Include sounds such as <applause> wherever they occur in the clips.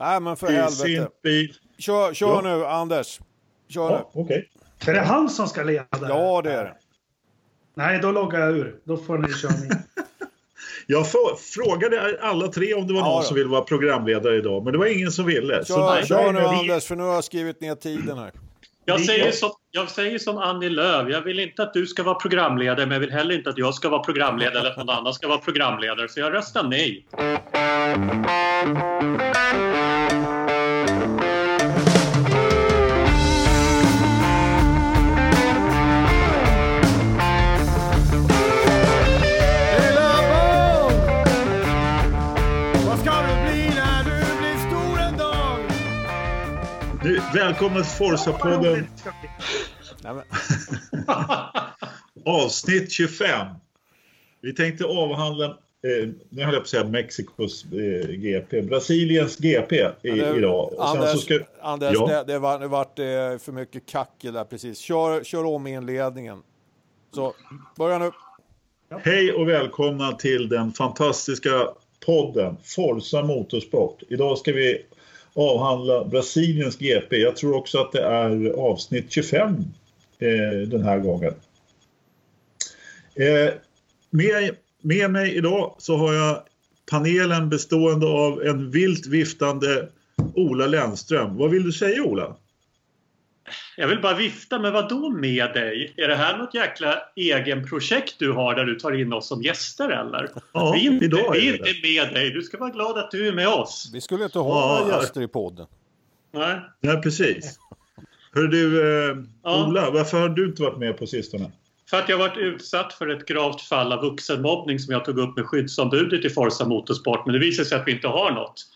Nej, men för i helvete. sin bil. Kör, kör Ja. nu, Anders. Kör Ja, okej. nu. Är det han som ska leda? Ja, det är det. Nej, då loggar jag ur. Då får ni köra ni. <laughs> Jag frågade alla tre om det var Ja, någon då. som ville vara programledare idag, men det var ingen som ville. Så Kör, där kör nu, vi- Anders, för nu har jag skrivit ner tiden här. Jag säger, som, jag säger som Annie Lööf. Jag vill inte att du ska vara programledare men jag vill heller inte att jag ska vara programledare eller att någon annan ska vara programledare. Så jag röstar nej. Välkommen till Forza-podden <laughs> avsnitt 25. Vi tänkte avhandla, eh, nu höll jag på att säga Mexikos eh, GP, Brasiliens GP i, det- idag. Och Anders, ska, Anders Ja. det, det var, det vart eh, för mycket kackel där precis. Kör, kör om inledningen. Så, börja nu. Hej och välkomna till den fantastiska podden Forza Motorsport. Idag ska vi avhandla Brasiliens GP. Jag tror också att det är avsnitt 25 eh, den här gången. Eh, med, med mig idag så har jag panelen bestående av en vilt viftande Ola Lennström. Vad vill du säga Ola? Jag vill bara vifta, men vad då med dig? Är det här något jäkla egenprojekt du har där du tar in oss som gäster eller? Ja, vi är inte, idag är vi inte med dig. Du ska vara glad att du är med oss. Vi skulle inte ha Ja. några gäster i podden. Nej. Ja, precis. Hör du, eh, Ja. Ola, varför har du inte varit med på sistone? För att jag varit utsatt för ett gravt fall av vuxenmobbning som jag tog upp med skyddsombudet i Forza Motorsport. Men det visar sig att vi inte har något.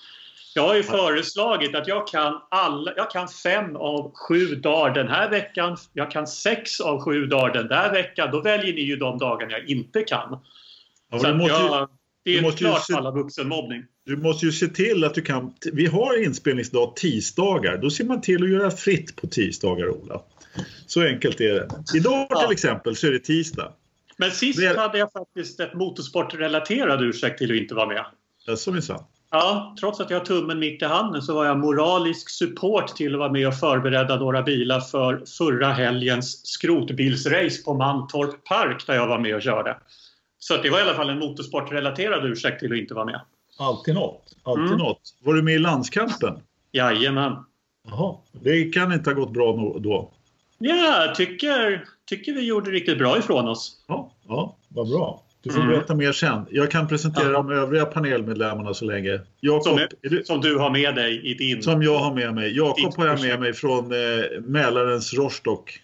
Jag har ju föreslagit att jag kan, alla, jag kan fem av sju dagar den här veckan. Jag kan sex av sju dagar den där veckan. Då väljer ni ju de dagarna jag inte kan. Ja, Så måste ju, jag, det är måste klart se- fall av vuxenmobbning. du måste ju se till att du kan... Vi har inspelningsdag tisdagar. Då ser man till att göra fritt på tisdagar, Ola. Så enkelt är det. Idag Ja. till exempel så är det tisdag. Men sist Väl- hade jag faktiskt ett motorsportrelaterad ursäkt till att inte vara med. Ja, som vi sa. Ja, trots att jag har tummen mitt i handen så var jag moralisk support till att vara med och förbereda några bilar för förra helgens skrotbilsrace på Mantorp Park där jag var med och körde. Så det var i alla fall en motorsportrelaterad ursäkt till att inte vara med. Alltid något. Alltid Mm. något. Var du med i landskampen? Jajamän. Jaha. Det kan inte ha gått bra då. Ja, tycker, tycker vi gjorde riktigt bra ifrån oss. Ja, ja vad bra. Du får Mm. berätta mer sen. Jag kan presentera Ja. de övriga panelmedlemmarna så länge. Jakob, Som, är du, som du har med dig i din... som jag har med mig. Jakob har jag med mig från eh, Mälarens Rostock.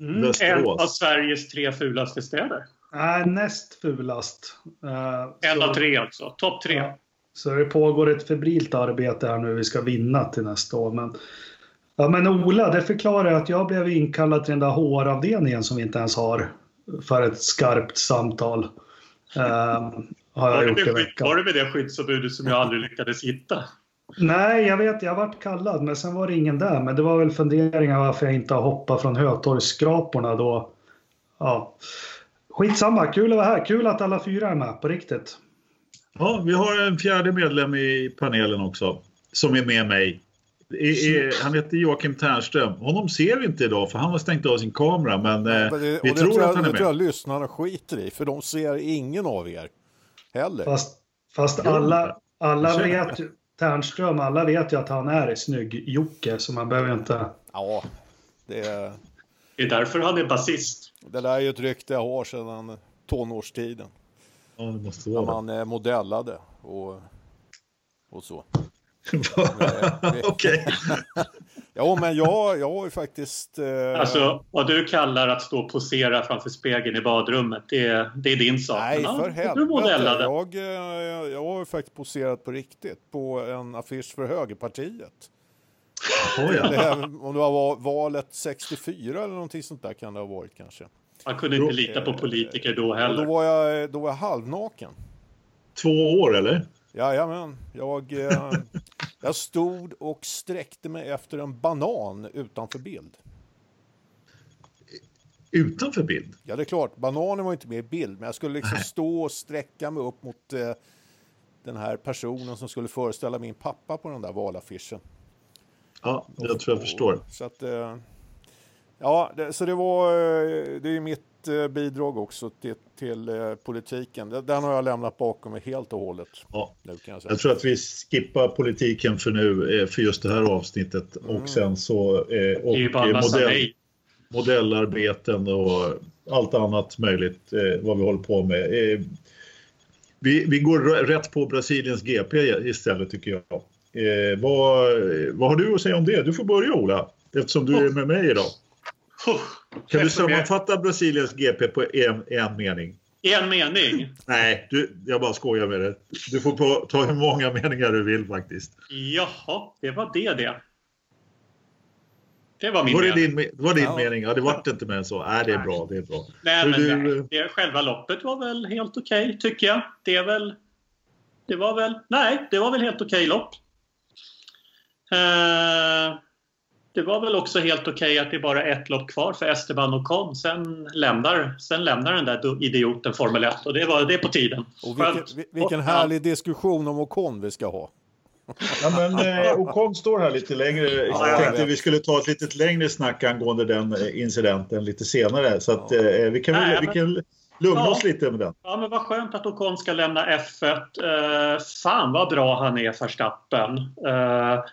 Mm. en Västerås. av Sveriges tre fulaste städer. Nej, näst fulast. Eh, En så- av tre alltså. Topp tre. Ja. Så det pågår ett febrilt arbete här nu. Vi ska vinna till nästa år. Men, ja, men Ola, det förklarar att jag blev inkallad till den där HR-avdelningen som vi inte ens har för ett skarpt samtal. Eh, har jag det, gjort i veckan. var det med det skyddsombudet som jag aldrig lyckades hitta? Nej, jag vet, jag varit kallad, men sen var det ingen där. Men det var väl funderingar varför jag inte har hoppat från Hötorgsskraporna då. Ja. Skitsamma, kul att vara här. Kul att alla fyra är med, på riktigt. Ja, vi har en fjärde medlem i panelen också. Som är med mig. I, han heter Joakim Ternström. Honom ser vi inte idag för han har stängt av sin kamera. Men eh, Men det, vi tror tror jag, att han är det tror med. jag lyssnarna skiter i, för de ser ingen av er heller. Fast, fast alla, alla vet ju, Ternström, alla vet ju att han är snygg-Jocke, så man behöver inte... Ja, det, Det är därför han är basist. det där är ju ett rykte jag har sedan tonårstiden. Ja, det måste När vara man eh, modellade och, och så. <laughs> Okej. <laughs> Ja, men jag, jag har ju faktiskt... Eh, Alltså, vad du kallar att stå och posera framför spegeln i badrummet, det är, det är din sak. Nej, Men, för ja, helvete. Modellade. Jag, eh, jag har ju faktiskt poserat på riktigt på en affisch för Högerpartiet. Oh, ja. Det, om det var valet 64 eller någonting sånt där kan det ha varit kanske. Man kunde inte lita på politiker då Och då heller. var jag, då var jag halvnaken. Två år eller? Jajamän, jag, eh, jag stod och sträckte mig efter en banan utanför bild. Utanför bild? Ja, det är klart, bananen var inte med i bild, men jag skulle liksom stå och sträcka mig upp mot eh, den här personen som skulle föreställa min pappa på den där valaffischen. Ja, jag tror jag förstår. Så att, eh, ja, det, så det var, eh, det är mitt eh, bidrag också till, till politiken. Den har jag lämnat bakom mig helt och hållet. Ja. Nu kan jag, säga. jag tror att vi skippar politiken för nu, för just det här avsnittet och mm. sen så och modell, modellarbeten och allt annat möjligt vad vi håller på med. Vi, vi går rätt på Brasiliens GP istället tycker jag. Eh, vad, vad har du att säga om det? Du får börja Ola, eftersom du är med mig idag. Kan du sammanfatta Brasiliens GP på en, en mening? En mening? Nej, du, jag bara skojar med det. Du får på, ta hur många meningar du vill faktiskt. Jaha, det var det det. Det var min var det mening. Din, var din ja. mening? Ja, det vart inte mer än så. Nej, det är bra. Det är bra. Nej, men du, nej. Det, själva loppet var väl helt okej, okay, tycker jag. Det är väl... Det var väl... Nej, det var väl helt okej okay lopp. Eh, det var väl också helt okej okay att det är bara ett lopp kvar för Esteban Ocon. Sen lämnar, sen lämnar den där idioten Formel 1 och det var det på tiden. Och vilken, vilken härlig diskussion om Ocon vi ska ha. Ja, men eh, Ocon står här lite längre. Ja, jag tänkte vi skulle ta ett lite längre snack angående den eh, incidenten lite senare. Så att, eh, vi kan, Nej, vi kan lugna ja, oss lite med den. Ja, men vad skönt att Ocon ska lämna F1. Eh, fan vad bra han är, Verstappen. Eh,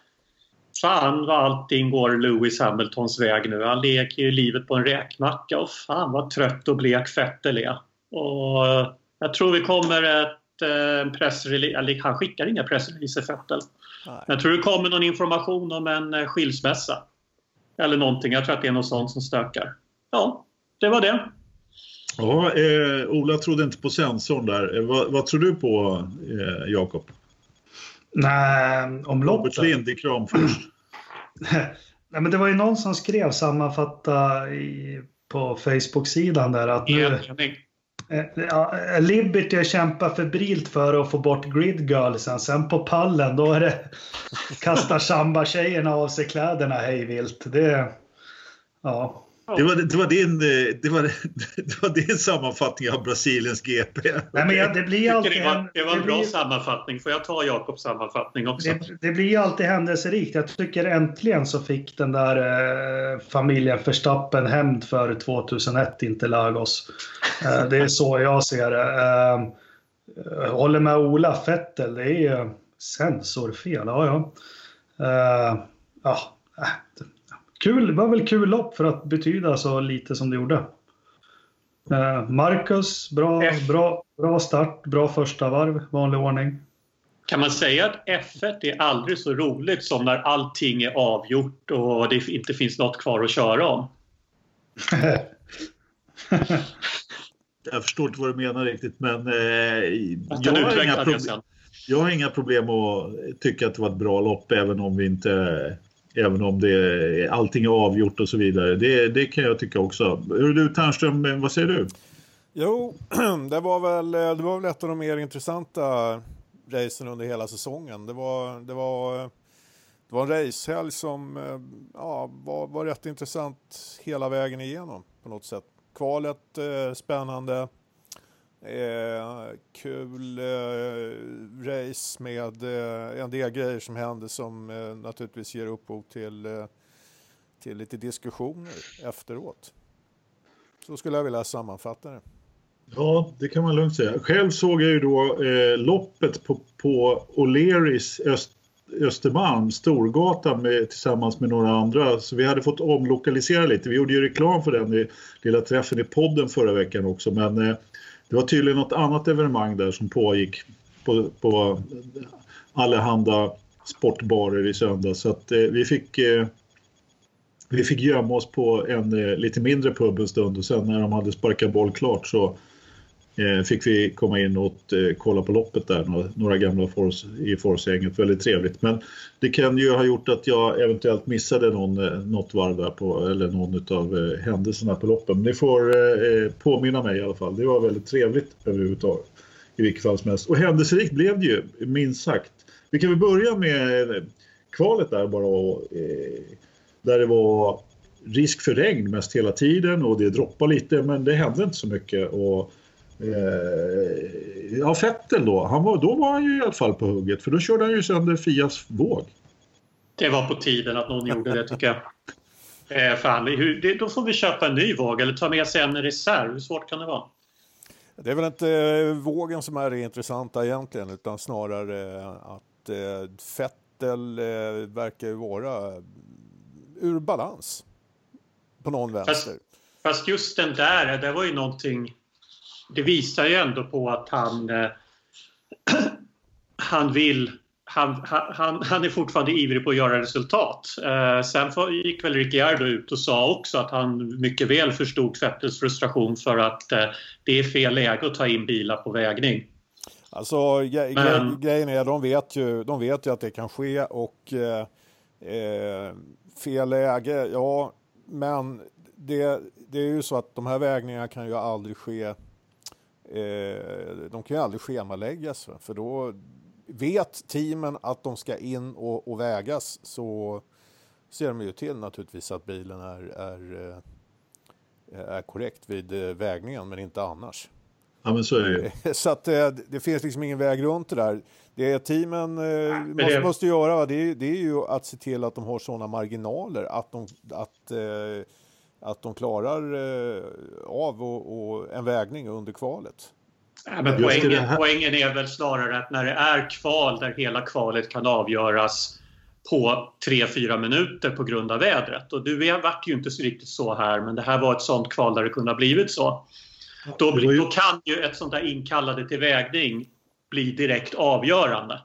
fan vad allting går Lewis Hamiltons väg nu. Han leker ju livet på en räkmacka och fan vad trött och blek Vettel är. Och eh, jag tror vi kommer ett eh, pressrelease, eller han skickar inga pressreleaser Vettel. Jag tror det kommer någon information om en eh, skilsmässa. Eller någonting, jag tror att det är något sånt som stökar. Ja, det var det. Ja, eh, Ola trodde inte på sensorn där. vad, vad tror du på, eh, Jakob? Nej, om loppet. Robert Lind i Kramfors. <clears throat> Nej, men det var ju någon som skrev sammanfatta i, på Facebook-sidan där att nu... Eh, ja, Liberty kämpar febrilt för att få bort grid girlsen. Sen på pallen då är det <laughs> kastar samba-tjejerna av sig kläderna hejvilt. Det, ja. Det var, det, var din, det, var, <laughs> det var din sammanfattning av Brasiliens GP. Nej, men ja, det blir alltid det var, det var en bra blir, sammanfattning. Får jag ta Jakobs sammanfattning också? Det, det blir alltid händelserikt. Jag tycker äntligen så fick den där eh, familjen Verstappen hämnd för 2001, inte Lagos. Eh, det är så jag ser det. Eh, jag håller med Ola Fettel. Det är sensorfel. Ja, ja. Eh, ja kul, det var väl kul lopp för att betyda så lite som det gjorde. Eh, Marcus, bra, bra, bra start, bra första varv, vanlig ordning. Kan man säga att F1 är aldrig så roligt som när allting är avgjort och det inte finns något kvar att köra om? <laughs> jag förstår inte vad du menar riktigt men eh, jag, har inga problem, jag har inga problem att tycka att det var ett bra lopp även om vi inte Även om det, allting är avgjort och så vidare. Det, det kan jag tycka också. Hur du Ternström, vad säger du? Jo, <clears throat> det var väl, eh, det var väl ett av de mer intressanta racen under hela säsongen. Det var, det var, det var en racehelg som eh, ja, var, var rätt intressant hela vägen igenom på något sätt. Kvalet eh, spännande, Eh, kul eh, race med eh, en del grejer som hände som eh, naturligtvis ger upphov till, eh, till lite diskussioner efteråt. Så skulle jag vilja sammanfatta det. Ja, det kan man lugnt säga. Själv såg jag ju då eh, loppet på, på O'Learys Öst, Östermalm, Storgatan med, tillsammans med några andra. Så vi hade fått omlokalisera lite. Vi gjorde ju reklam för den i lilla träffen i podden förra veckan också. Men eh, det var tydligen något annat evenemang där som pågick på, på allehanda sportbarer i söndags. Så att eh, vi fick eh, vi fick gömma oss på en eh, lite mindre pub en stund och sen när de hade sparkat boll klart så Eh, fick vi komma in och eh, kolla på loppet där, några, gamla i Forsgänget. Väldigt trevligt. Men det kan ju ha gjort att jag eventuellt missade någon, eh, något varv där på, eller någon av händelserna på loppen. Men ni får påminna mig i alla fall. Det var väldigt trevligt överhuvudtaget. I vilket fall som helst. Och händelserikt blev det ju, minst sagt. Vi kan väl börja med kvalet där bara. Där det var risk för regn mest hela tiden och det droppade lite men det hände inte så mycket. Och Eh, ja, Fettel då, han var, då var han ju i alla fall på hugget för då körde han ju sönder Fias våg. Det var på tiden att någon gjorde det tycker jag. Eh, fan, hur, det, då får vi köpa en ny våg eller ta med sig en reserv. Hur svårt kan det vara? Det är väl inte eh, vågen som är det intressanta egentligen utan snarare eh, att eh, Fettel eh, verkar ju vara ur balans på någon vänster. Fast, fast just den där, det var ju någonting det visar ju ändå på att han, eh, <clears throat> han vill han, han, han är fortfarande ivrig på att göra resultat. Eh, sen gick väl Ricciardo ut och sa också att han mycket väl förstod Vettels frustration för att eh, det är fel läge att ta in bilar på vägning. Alltså ge, Men, grejen är, de vet, ju, de vet ju att det kan ske och eh, fel läge, ja, men det, det är ju så att de här vägningarna kan ju aldrig ske de kan ju aldrig schemaläggas för då vet teamen att de ska in och, och vägas så ser de ju till naturligtvis att bilen är, är, eh, är korrekt vid eh, vägningen men inte annars. Ja men så är det Så att det finns liksom ingen väg runt det där. Det teamen måste, måste göra det är, det är ju att se till att de har sådana marginaler att de, att, att de klarar eh, av och, och en vägning under kvalet. Ja, men poängen, poängen är väl snarare att när det är kval där hela kvalet kan avgöras på 3-4 minuter på grund av vädret. Och det vart ju inte så riktigt så här men det här var ett sånt kval där det kunde ha blivit så. Då, då kan ju ett sånt där inkallade till vägning bli direkt avgörande.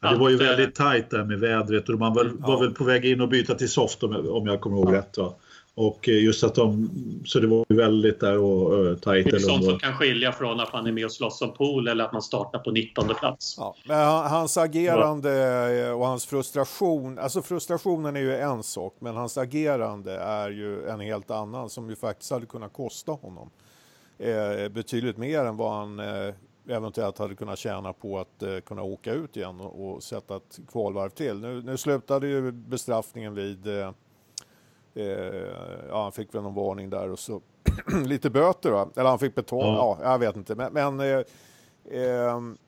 Ja, det var ju väldigt tajt där med vädret och man var, var väl på väg in och byta till soft om jag, kommer ihåg rätt. Va? Och eh, just att de, så det var väldigt där och uh, tajt. Det är sånt som kan skilja från att man är med och slåss om pool eller att man startar på 19 plats. Ja, men hans agerande och hans frustration, alltså frustrationen är ju en sak, men hans agerande är ju en helt annan som ju faktiskt hade kunnat kosta honom eh, betydligt mer än vad han eh, eventuellt hade kunnat tjäna på att eh, kunna åka ut igen och, och sätta ett kvalvarv till. Nu, nu slutade ju bestraffningen vid eh, Eh, ja, han fick väl någon varning där och så <clears throat> lite böter va? Eller han fick betala, ja, ja jag vet inte. Men, men eh, ehm,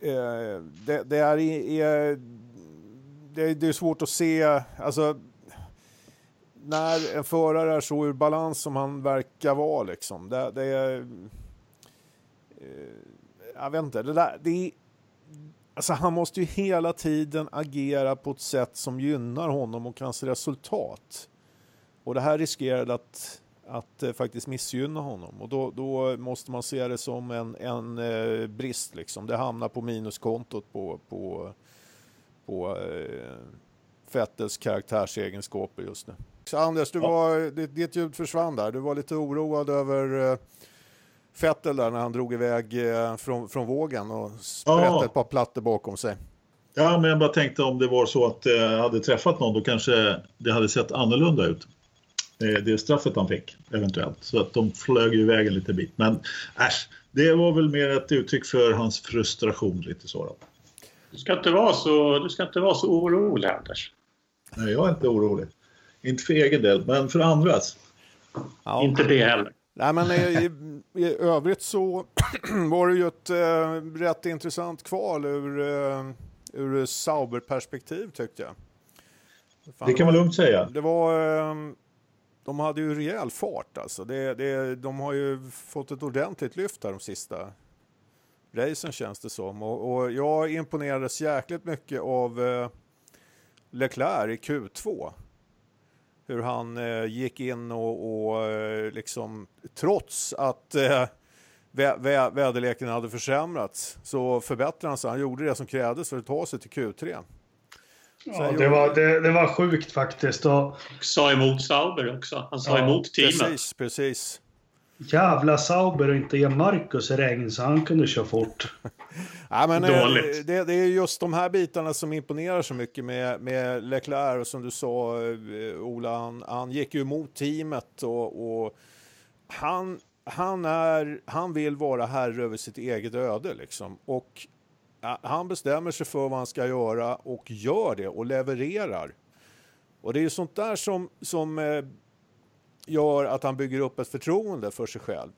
eh, det, det, är, är det, det, är svårt att se, alltså när en förare är så ur balans som han verkar vara liksom. Det, det är, eh, jag vet inte, det, där, det är Alltså han måste ju hela tiden agera på ett sätt som gynnar honom och hans resultat. Och det här riskerade att, att eh, faktiskt missgynna honom. Och då, då, måste man se det som en, en eh, brist. Liksom. Det hamnar på minuskontot på, på, på eh, Fettels karaktärsegenskaper just nu. Så Anders, du var, ditt ljud försvann där. Du var lite oroad över eh, Fettel där när han drog iväg eh, från, från vågen och sprätte ja. ett par plattor bakom sig. Ja, men jag bara tänkte om det var så att jag eh, hade träffat någon då kanske det hade sett annorlunda ut. Eh, det straffet han fick eventuellt. Så att de flög iväg en liten bit. Men äsch, det var väl mer ett uttryck för hans frustration lite så. Då. Du ska inte vara så, du ska inte vara så orolig Anders. Nej, jag är inte orolig. Inte för egen del, men för andras. Ja. Inte det heller. Nej, men i, i övrigt så <clears throat> var det ju ett eh, rätt intressant kval ur, eh, ur Sauber-perspektiv tyckte jag. Fan, det kan man lugnt säga. Det var, eh, de hade ju rejäl fart alltså. Det, det, de har ju fått ett ordentligt lyft här de sista racen känns det som. Och, och jag imponerades jäkligt mycket av eh, Leclerc i Q2 hur han eh, gick in och, och eh, liksom trots att eh, vä vä väderleken hade försämrats så förbättrade han sig. Han gjorde det som krävdes för att ta sig till Q3. Ja, det, var, det, det, var sjukt faktiskt. Och... Sa emot Sauber också. Han sa ja, emot teamet. Precis, precis. Jävla Sauber och inte ge Marcus regn så han kunde köra fort. <laughs> ja, men, eh, Dåligt. Det, det, är just de här bitarna som imponerar så mycket med, med Leclerc och som du sa eh, Ola, han, han gick ju emot teamet och, och han, han, är, han vill vara herre över sitt eget öde liksom. Och han bestämmer sig för vad han ska göra och gör det och levererar. Och det är ju sånt där som, som eh, gör att han bygger upp ett förtroende för sig själv.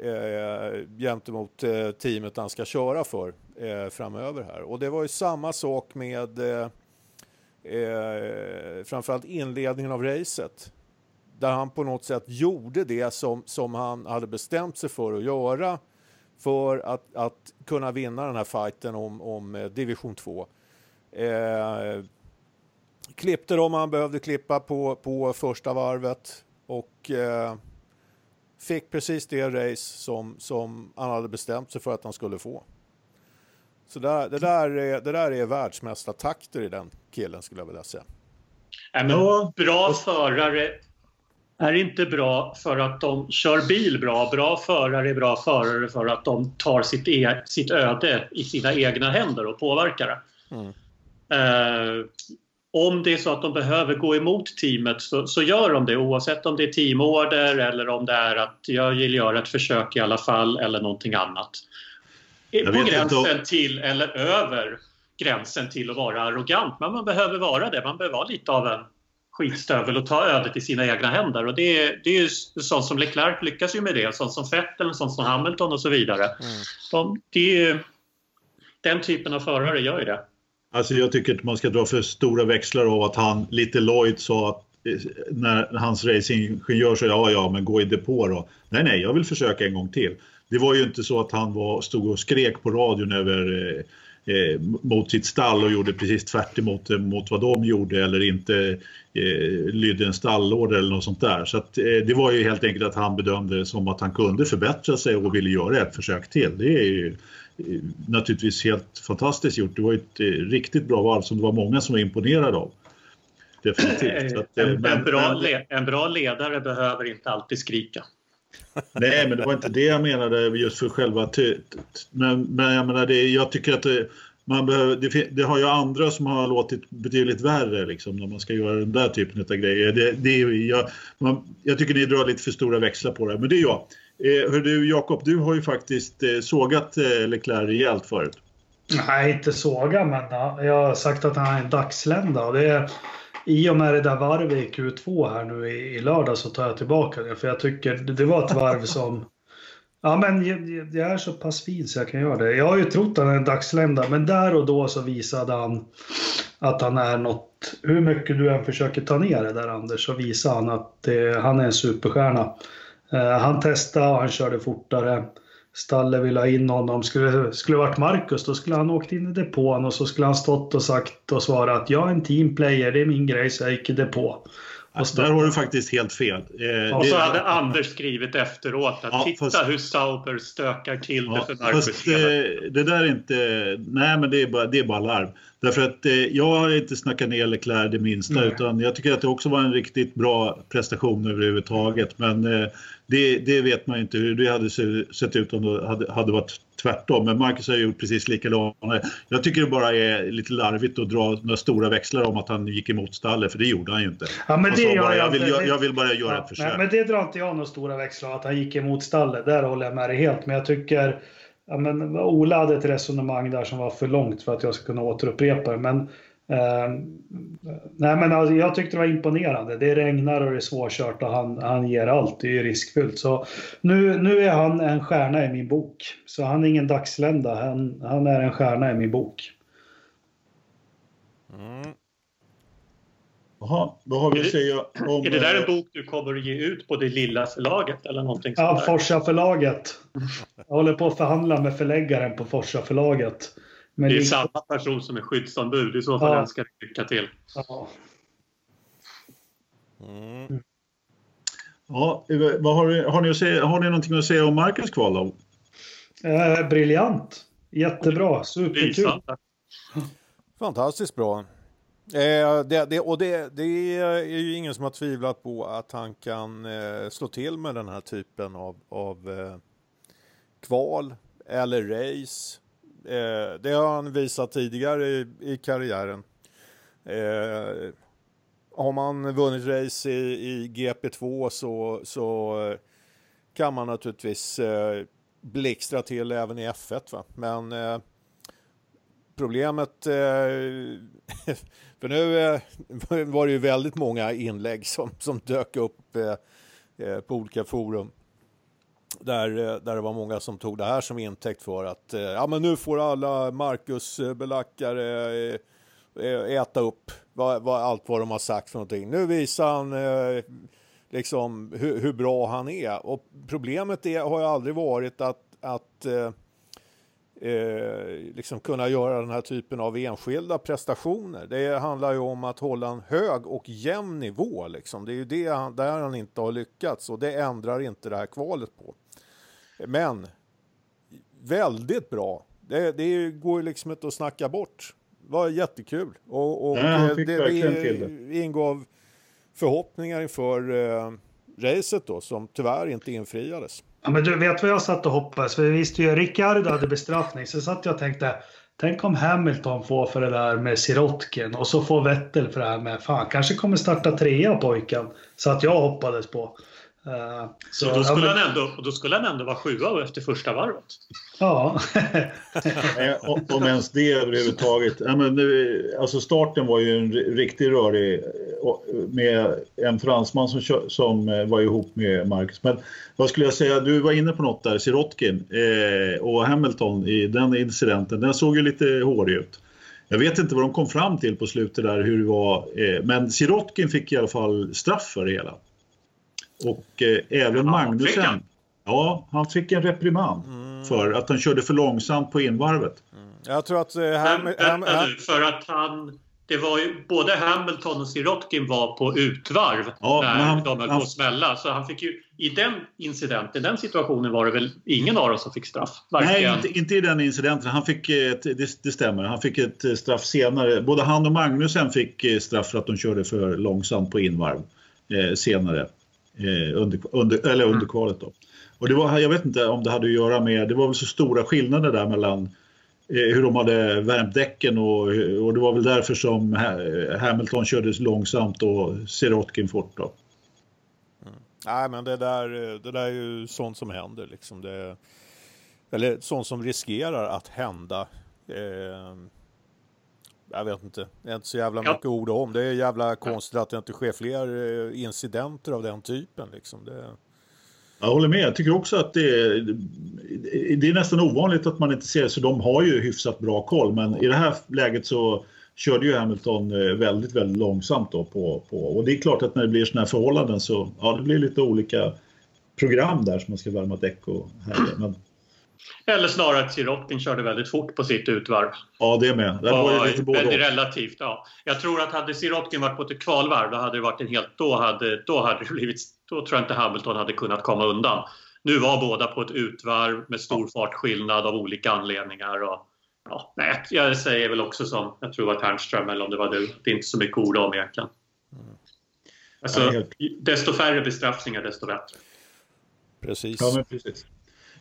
eh, gentemot eh, teamet han ska köra för eh, framöver här. Och det var ju samma sak med eh, eh, framförallt inledningen av racet. Där han på något sätt gjorde det som, som han hade bestämt sig för att göra för att, att kunna vinna den här fighten om, om eh, division 2. Eh, klippte dem han behövde klippa på, på första varvet och eh, fick precis det race som, som han hade bestämt sig för att han skulle få. Så där, det, där är, det där är världsmästartakter i den killen skulle jag vilja säga. Nej, men bra förare är inte bra för att de kör bil bra. Bra förare är bra förare för att de tar sitt, e sitt öde i sina egna händer och påverkar det. Mm. Eh, om det är så att de behöver gå emot teamet så, så, gör de det oavsett om det är teamorder eller om det är att jag vill göra ett försök i alla fall eller någonting annat. På gränsen till eller över gränsen till att vara arrogant. Men man behöver vara det. Man behöver vara lite av en skitstövel och ta ödet i sina egna händer. Och det, är, det är ju sånt som Leclerc lyckas ju med det. Sånt som Vettel, sånt som Hamilton och så vidare. Mm. De, det är, den typen av förare gör ju det. Alltså jag tycker inte man ska dra för stora växlar av att han, lite Lloyd sa att eh, när hans racingingenjör sa ja, ja, men gå i depå då. Nej, nej, jag vill försöka en gång till. Det var ju inte så att han var, stod och skrek på radion över eh, eh, mot sitt stall och gjorde precis tvärt emot eh, mot vad de gjorde eller inte eh, lydde en stallorder eller något sånt där. Så att, eh, det var ju helt enkelt att han bedömde det som att han kunde förbättra sig och ville göra ett försök till. Det är ju naturligtvis helt fantastiskt gjort. Det var ett eh, riktigt bra varv som det var många som var imponerade av. Definitivt. Att, en, men, en, bra en bra ledare behöver inte alltid skrika. Nej, men det var inte det jag menade just för själva... Men, men jag menar, det, jag tycker att det, man behöver, det, det, har ju andra som har låtit betydligt värre liksom, när man ska göra den där typen av grejer. Det, det, jag, man, jag tycker ni drar lite för stora växlar på det, men det är jag. Eh, hör du Jakob, du har ju faktiskt eh, sågat eh, Leclerc rejält förut. Nej, inte såga, men jag har sagt att han är en dagslända. Och det, i och med det där varvet i Q2 här nu i, i lördag så tar jag tillbaka det. För jag tycker det var ett varv som... Ja men jag, jag är så pass fin så jag kan göra det. Jag har ju trott att han är en dagslända men där och då så visade han att han är något... Hur mycket du än försöker ta ner det där Anders så visar han att eh, han är en superstjärna. Eh, han testade och han körde fortare. Stalle ville ha in honom. Skulle, skulle varit Marcus då skulle han åkt in i depån och så skulle han stått och sagt och svarat jag är en teamplayer, det är min grej så jag gick i depå. Alltså, där har du faktiskt helt fel. Eh, och så det... hade Anders skrivit efteråt att ja, titta fast... hur Sauber stökar till ja, det för. Fast, eh, det där är inte... Nej, men det är bara, det är bara larv. Därför att eh, jag har inte snackat ner Leclerc det minsta Nej. utan jag tycker att det också var en riktigt bra prestation överhuvudtaget. Men eh, det, det, vet man inte hur det hade sett ut om det hade, hade varit tvärtom. Men Marcus har gjort precis likadant. Jag tycker det bara är lite larvigt att dra några stora växlar om att han gick emot stallet, för det gjorde han ju inte. Ja, men det bara, jag, vill, jag, jag, vill bara göra ja, ett försök. Men det drar inte jag några stora växlar att han gick emot stallet. Där håller jag med dig helt. Men jag tycker Ja, men Ola hade ett resonemang där som var för långt för att jag ska kunna återupprepa det. Men, eh, nej, men alltså, jag tyckte det var imponerande. Det regnar och det är svårkört och han, han ger allt. Det är ju riskfyllt. Så nu, nu är han en stjärna i min bok. Så han är ingen dagslända. Han, han är en stjärna i min bok. Mm. Jaha, vad har vi att säga om... Är det där en bok du kommer att ge ut på det lilla förlaget eller någonting Ja, Forsa förlaget. Jag håller på att förhandla med förläggaren på Forsa förlaget. Men det är samma person som är skyddsombud. I så fall ja. önskar jag lycka till. Ja. Mm. Ja, vad har, ni, har, ni att säga, har ni någonting att säga om Marcus kval då? Eh, briljant. Jättebra. Superkul. Fantastiskt bra. Eh, det, det, och det, det, är ju ingen som har tvivlat på att han kan eh, slå till med den här typen av, av eh, kval eller race. Eh, det har han visat tidigare i, i karriären. Eh, har man vunnit race i, i GP2 så, så kan man naturligtvis eh, blixtra till även i F1. Va? Men eh, problemet, eh, <laughs> för nu eh, <laughs> var det ju väldigt många inlägg som, som dök upp eh, eh på olika forum där, eh, där det var många som tog det här som intäkt för att eh, ja, men nu får alla Marcus-belackare eh, äta upp vad, vad, allt vad de har sagt för någonting. Nu visar han liksom hur, hur, bra han är. Och problemet är, har ju aldrig varit att, att eh, eh, liksom kunna göra den här typen av enskilda prestationer. Det handlar ju om att hålla en hög och jämn nivå. Liksom. Det är ju det han, där han inte har lyckats och det ändrar inte det här kvalet på. Men väldigt bra. Det, det går ju liksom inte att snacka bort. Det var jättekul. Och, och ja, det, det, det ingav förhoppningar inför eh, racet då, som tyvärr inte infriades. Ja, men du vet vad jag satt och hoppades? För vi visste ju att Ricciardo hade bestraffning. Så satt jag och tänkte, tänk om Hamilton får för det där med Sirotkin och så får Vettel för det här med, fan kanske kommer starta trea pojken. Så att jag hoppades på. Uh, så, då, skulle ja, men... han ändå, då skulle han ändå vara sjua efter första varvet. Ja. om ens det överhuvudtaget. Ja, men nu, alltså starten var ju en riktigt rörig med en fransman som, som eh, var ihop med Marcus. Men vad skulle jag säga, du var inne på något där, Sirotkin eh, och Hamilton i den incidenten. Den såg ju lite hårig ut. Jag vet inte vad de kom fram till på slutet där hur det var. Eh, men Sirotkin fick i alla fall straff för det hela. Och eh, även Magnusen. Ja, han fick en reprimand mm. för att han körde för långsamt på invarvet. Mm. Jag tror att... Eh, Ham, men, Ham, Ham, för att han... Det var ju, både Hamilton och Sirotkin var på utvarv ja, när han, de höll på att smälla. Så han fick ju, i den incidenten, den situationen var det väl ingen av dem som fick straff? Varken... Nej, inte, inte, i den incidenten. Han fick ett, det, det, stämmer, han fick ett eh, straff senare. Både han och Magnusen fick eh, straff för att de körde för långsamt på invarv eh, senare. Eh, under, under, eller under mm. kvalet då. Och det var, jag vet inte om det hade att göra med, det var väl så stora skillnader där mellan eh, hur de hade värmt däcken och, och det var väl därför som Hamilton körde långsamt och Sirotkin fort då. Mm. Nej men det där, det där är ju sånt som händer liksom. Det, eller sånt som riskerar att hända. Eh, jag vet inte, det är inte så jävla mycket ja. ord om. Det är jävla konstigt att det inte sker fler eh, incidenter av den typen. Liksom. Det... Jag håller med. Jag tycker också att det är, det är nästan ovanligt att man inte ser så de har ju hyfsat bra koll. Men i det här läget så körde ju Hamilton eh, väldigt, väldigt långsamt då på, på och det är klart att när det blir sådana här förhållanden så ja, det blir lite olika program där som man ska värma däck och härja. Men eller snarare att Sirotkin körde väldigt fort på sitt utvarv. Ja, det med. Det var lite väldigt relativt, ja. Jag tror att hade Sirotkin varit på ett kvalvarv, då hade det varit en helt... Då hade, då hade det blivit... Då tror jag inte Hamilton hade kunnat komma undan. Nu var båda på ett utvarv med stor fartskillnad av olika anledningar. Och, ja, nej, jag säger väl också som, jag tror det var Ternström eller om det var du, det är inte så mycket ord om egentligen. Alltså, desto färre bestraffningar, desto bättre. Precis. Ja, men precis.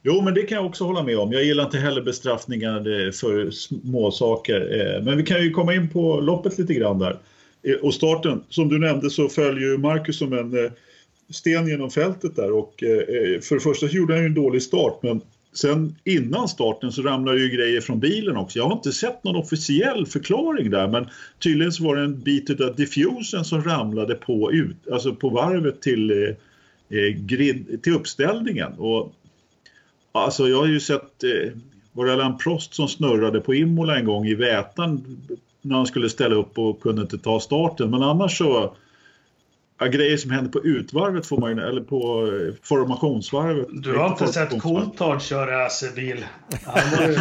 Jo, men det kan jag också hålla med om. Jag gillar inte heller bestraffningar eh, för småsaker. Eh, men vi kan ju komma in på loppet lite grann där. Eh, och starten, som du nämnde så följer ju Marcus som en sten genom fältet där och för det första så gjorde han ju en dålig start men sen innan starten så ramlade ju grejer från bilen också. Jag har inte sett någon officiell förklaring där men tydligen så var det en bit av diffusen som ramlade på, ut, alltså på varvet till, eh, grid, till uppställningen. Och Alltså jag har ju sett, eh, var det Alain Prost som snurrade på Imola en gång i vätan när han skulle ställa upp och kunde inte ta starten. Men annars så, ja, grejer som händer på utvarvet får man eller på eh, formationsvarvet. Du har inte sett Coulthard köra racerbil? <laughs> Han var ju...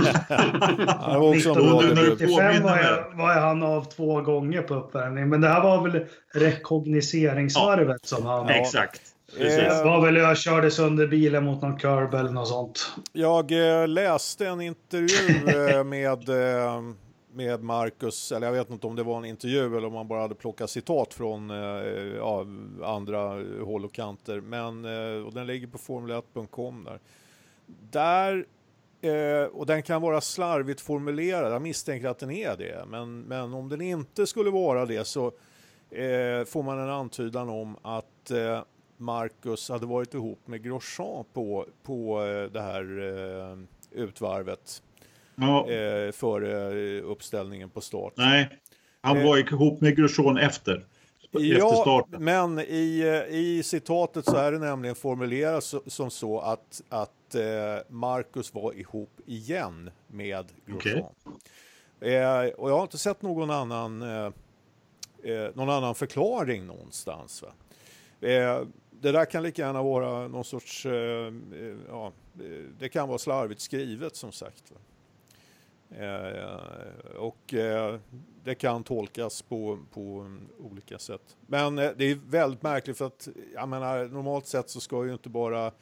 han var också 1995 var, jag, var han av två gånger på uppvärmning. Men det här var väl rekognoseringsvarvet ja. som han... Exakt. Precis. Det var väl jag körde sönder bilen mot någon curb eller något sånt. Jag eh, läste en intervju eh, med, eh, med Marcus, eller jag vet inte om det var en intervju eller om man bara hade plockat citat från ja, andra håll och kanter. Men, och den ligger på formel1.com där. Där och den kan vara slarvigt formulerad, jag misstänker att den är det. Men, men om den inte skulle vara det så eh, får man en antydan om att eh, Marcus hade varit ihop med Grosjean på, på eh, det här eh, utvarvet ja. eh, före uppställningen på start. Nej, han var ihop med Grosjean efter. starten. men i, i citatet så är det nämligen formulerat som så att, att eh, Marcus var ihop igen med Grosjean. Okay. Eh, och jag har inte sett någon annan, eh, eh någon annan förklaring någonstans. Eh, det där kan lika gärna vara någon sorts, eh, ja, det kan vara slarvigt skrivet som sagt. Eh, och eh, det kan tolkas på, på olika sätt. Men eh, det är väldigt märkligt för att jag menar, normalt sett så ska ju inte bara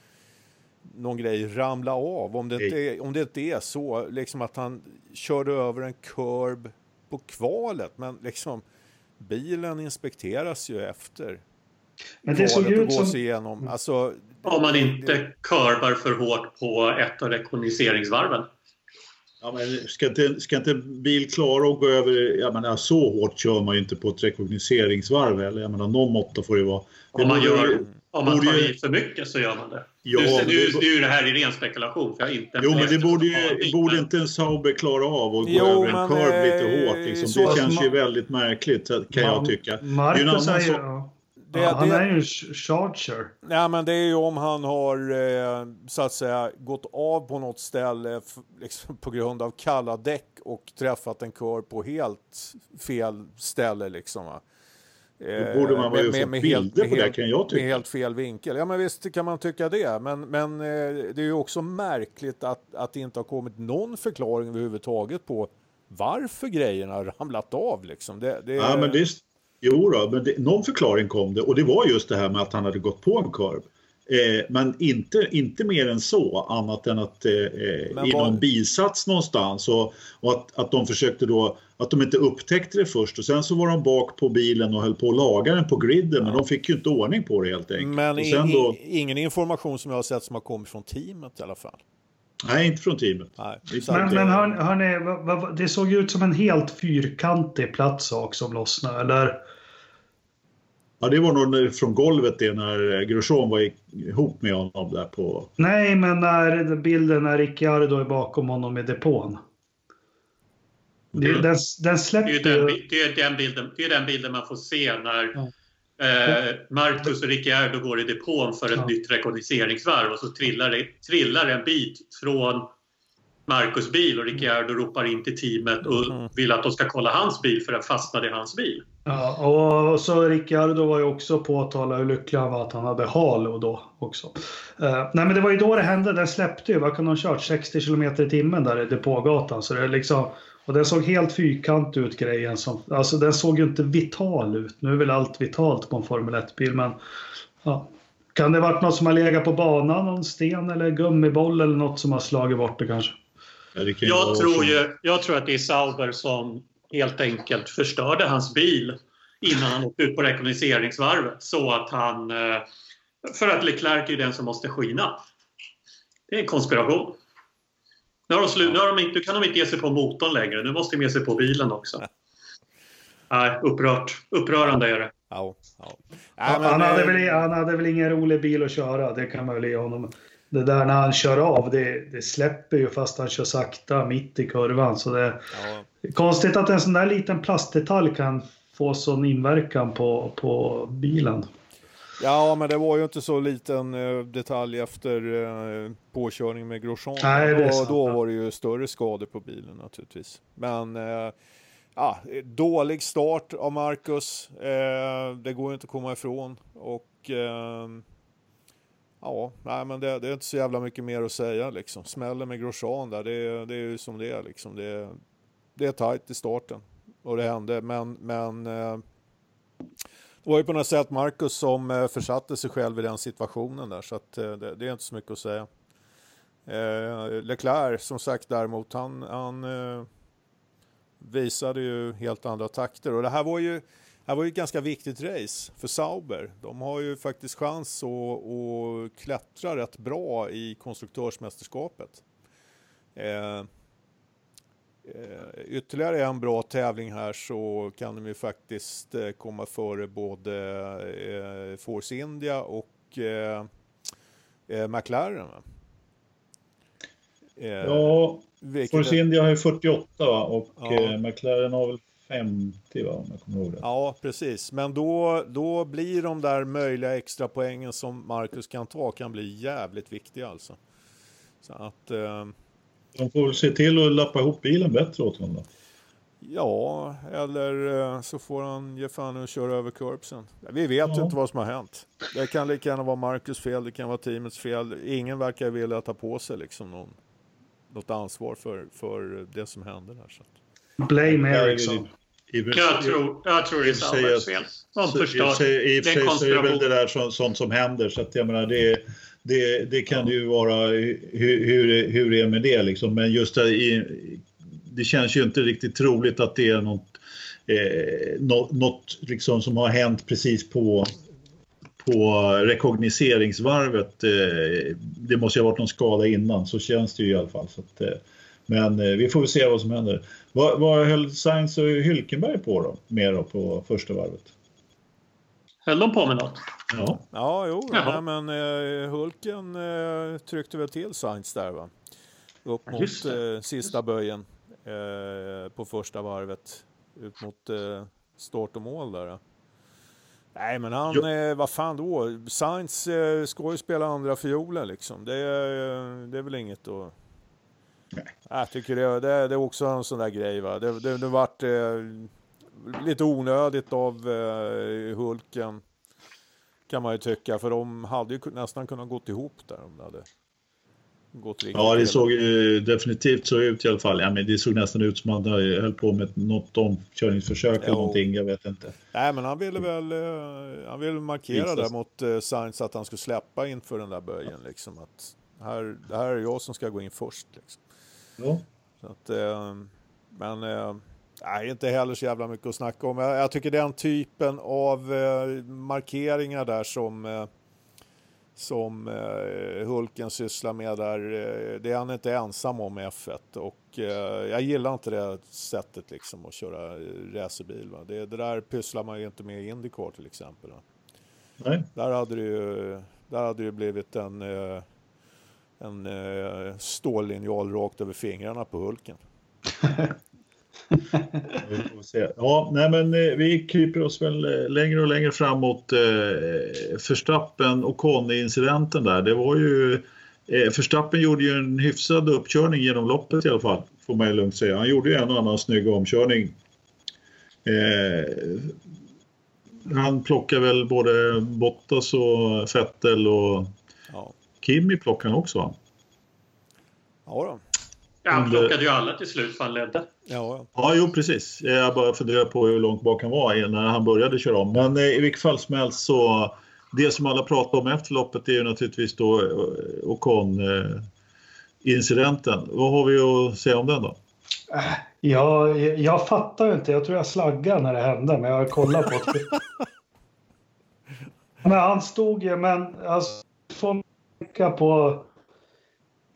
någon grej ramla av. Om det inte är, om det inte är så liksom att han körde över en curb på kvalet. Men liksom bilen inspekteras ju efter men det såg ut som... Igenom. Alltså, om man inte kurvar för hårt på ett av rekognoseringsvarven. Ja, men ska, inte, ska inte bil klara att gå över, jag menar så hårt kör man ju inte på ett rekognoseringsvarv eller jag menar någon måtta får det vara. Det om man, gör, om man tar i för mycket så gör man det. Ja, nu, nu, det, nu är det här i ren spekulation för jag inte Jo men det borde, ju, borde inte en Sauber klara av att gå jo, över en kurv lite hårt liksom. Det känns ju väldigt märkligt kan man, jag tycka. Marcus säger det, ja, han det, är ju en charger. Nej, men det är ju om han har eh, så att säga gått av på något ställe liksom, på grund av kalla däck och träffat en kör på helt fel ställe liksom. Va? Då borde man väl med, med, bilder på det kan jag tycka. Med helt fel vinkel. Ja men visst kan man tycka det. Men, men eh, det är ju också märkligt att, att det inte har kommit någon förklaring överhuvudtaget på varför grejerna har ramlat av liksom. Det, det... Ja men det, Jo då, men det, någon förklaring kom det och det var just det här med att han hade gått på en korv. Eh, men inte, inte mer än så, annat än att eh, eh i någon bisats någonstans och, och att, att de försökte då, att de inte upptäckte det först och sen så var de bak på bilen och höll på att laga den på griden ja. men de fick ju inte ordning på det helt enkelt. Men och sen då, ingen information som jag har sett som har kommit från teamet i alla fall. Nej, inte från teamet. Nej, men men hör, hörni, det såg ut som en helt fyrkantig platsak som lossnade, eller? Ja, det var nog från golvet det när Grosjean var ihop med honom där på... Nej, men när bilden när Ricciardo är bakom honom i depån. Det, den, den släpper det, är den, det, är den bilden, det är den bilden man får se när ja. eh, Marcus och Ricciardo går i depån för ett ja. nytt rekognoseringsvarv och så trillar, det, trillar en bit från Marcus bil och Ricciardo ropar in till teamet och mm. vill att de ska kolla hans bil för den fastnade i hans bil. Ja, och så Ricciardo var ju också påtala hur lycklig han var att han hade Halo då också. Uh, nej men det var ju då det hände, den släppte ju, vad kan de ha kört, 60 km i timmen där i depågatan. Så det liksom, och den såg helt fyrkant ut grejen. Som, alltså den såg ju inte vital ut. Nu är väl allt vitalt på en Formel 1-bil men ja. Kan det varit något som har legat på banan, någon sten eller gummiboll eller något som har slagit bort det kanske? Ja, jag, tror ju, jag tror att det är Sauber som helt enkelt förstörde hans bil innan han åkte ut på rekognoseringsvarvet så att han... Eh, för att Leclerc är den som måste skina. Det är en konspiration. Nu, har de slu, nu, har de, nu kan de inte ge sig på motorn längre, nu måste de ge sig på bilen också. <laughs> Nej, upprört. Upprörande är det. Ja, ja. han, han, hade väl, han hade väl ingen rolig bil att köra, det kan man väl ge honom det där när han kör av, det, det, släpper ju fast han kör sakta mitt i kurvan. Så det är konstigt att en sån där liten plastdetalj kan få sån inverkan på, på bilen. Ja, men det var ju inte så liten uh, detalj efter uh, påkörning med Grosjean. Nej, det och då var det ju större skador på bilen naturligtvis. Men uh, ja, dålig start av Marcus. det går ju inte att komma ifrån. Och Ja, nej, men det, det, är inte så jävla mycket mer att säga liksom. Smällen med Grosjean där, det, det är ju som det är liksom. Det, det är tajt i starten och det hände, men, men eh, det var ju på något sätt Marcus som eh, försatte sig själv i den situationen där, så att eh, det, det, är inte så mycket att säga. Eh, Leclerc, som sagt däremot, han, han eh, visade ju helt andra takter och det här var ju det var ju ett ganska viktigt race för Sauber. De har ju faktiskt chans att, att klättra rätt bra i konstruktörsmästerskapet. Eh, eh, ytterligare en bra tävling här så kan de ju faktiskt eh, komma före både eh, Force India och McLaren. Ja, Force India har ju 48 va? och ja. McLaren har väl 50 va, om jag kommer ihåg det. Ja, precis. Men då, då blir de där möjliga extra poängen som Marcus kan ta kan bli jävligt viktiga alltså. Så att... Eh, de får väl se till att lappa ihop bilen bättre åt honom då. Ja, eller eh, så får han ge fan och köra över kurbsen. Vi vet ja. inte vad som har hänt. Det kan lika gärna vara Marcus fel, det kan vara teamets fel. Ingen verkar vilja ta på sig liksom någon, något ansvar för, för det som hände där. Så. Blame Ericsson. Jag tror, jag tror det är Saubers fel. De förstör. I och för sig så är det väl det där sånt som händer. Så att jag menar, det, det, det kan ja. ju vara hur, hur, hur det är med det liksom. Men just i, det känns ju inte riktigt troligt att det är något, eh, något, något liksom som har hänt precis på, på rekognoseringsvarvet. Eh, det måste ju ha varit någon skada innan, så känns det ju i alla fall. Så att, eh, men eh, vi får väl se vad som händer. Vad, vad höll Sainz och Hylkenberg på då, med då på första varvet? Höll de på med något? Ja, ja jo, nej, men eh, Hulken eh, tryckte väl till Sainz där va? Upp mot eh, sista böjen eh, på första varvet. Ut mot eh, start och mål där. Nej men han, eh, vad fan då? Sainz eh, ska ju spela andra fiolen liksom. Det, det är väl inget att Nej. Jag tycker det, det, det, är också en sån där grej. Va? Det, det, det vart eh, lite onödigt av eh, Hulken. Kan man ju tycka. För de hade ju nästan kunnat gått ihop där. Om det hade gått ja, det såg ju definitivt så ut i alla fall. Ja, men det såg nästan ut som att han höll på med något omkörningsförsök eller någonting. Jag vet inte. Nej, men han ville väl eh, han ville markera Visst. där mot eh, Sainz att han skulle släppa inför den där böjen. Liksom, att här, det här är jag som ska gå in först. Liksom. Ja. Så att, eh, men eh, nej, inte heller så jävla mycket att snacka om. Jag, jag tycker den typen av eh, markeringar där som som Hulken sysslar med där, det är han inte ensam om i F1 och jag gillar inte det sättet liksom att köra racerbil. Det, det där pysslar man ju inte med i Indycar till exempel. Nej. Där hade det ju där hade det blivit en en eh, stållinjal rakt över fingrarna på Hulken. <laughs> ja, nej men eh, vi kryper oss väl eh, längre och längre framåt eh, Förstappen och Conny-incidenten där. Det var ju eh, Förstappen gjorde ju en hyfsad uppkörning genom loppet i alla fall, får man ju lugnt säga. Han gjorde ju en och annan snygg omkörning. Eh, han plockar väl både Bottas och Fettel och. Kimi plockade han också va? Ja, då. Ja, han plockade ju alla till slut för han ledde. Ja, ja. jo precis. Jag bara funderar på hur långt bak han var när han började köra om. Men eh, i vilket fall som helst så det som alla pratar om efter loppet är ju naturligtvis då eh, Ocon-incidenten. Eh, Vad har vi att säga om den då? Ja, jag fattar inte. Jag tror jag slaggade när det hände, men jag har kollat på det. <laughs> men han stod ju, men alltså, tänka på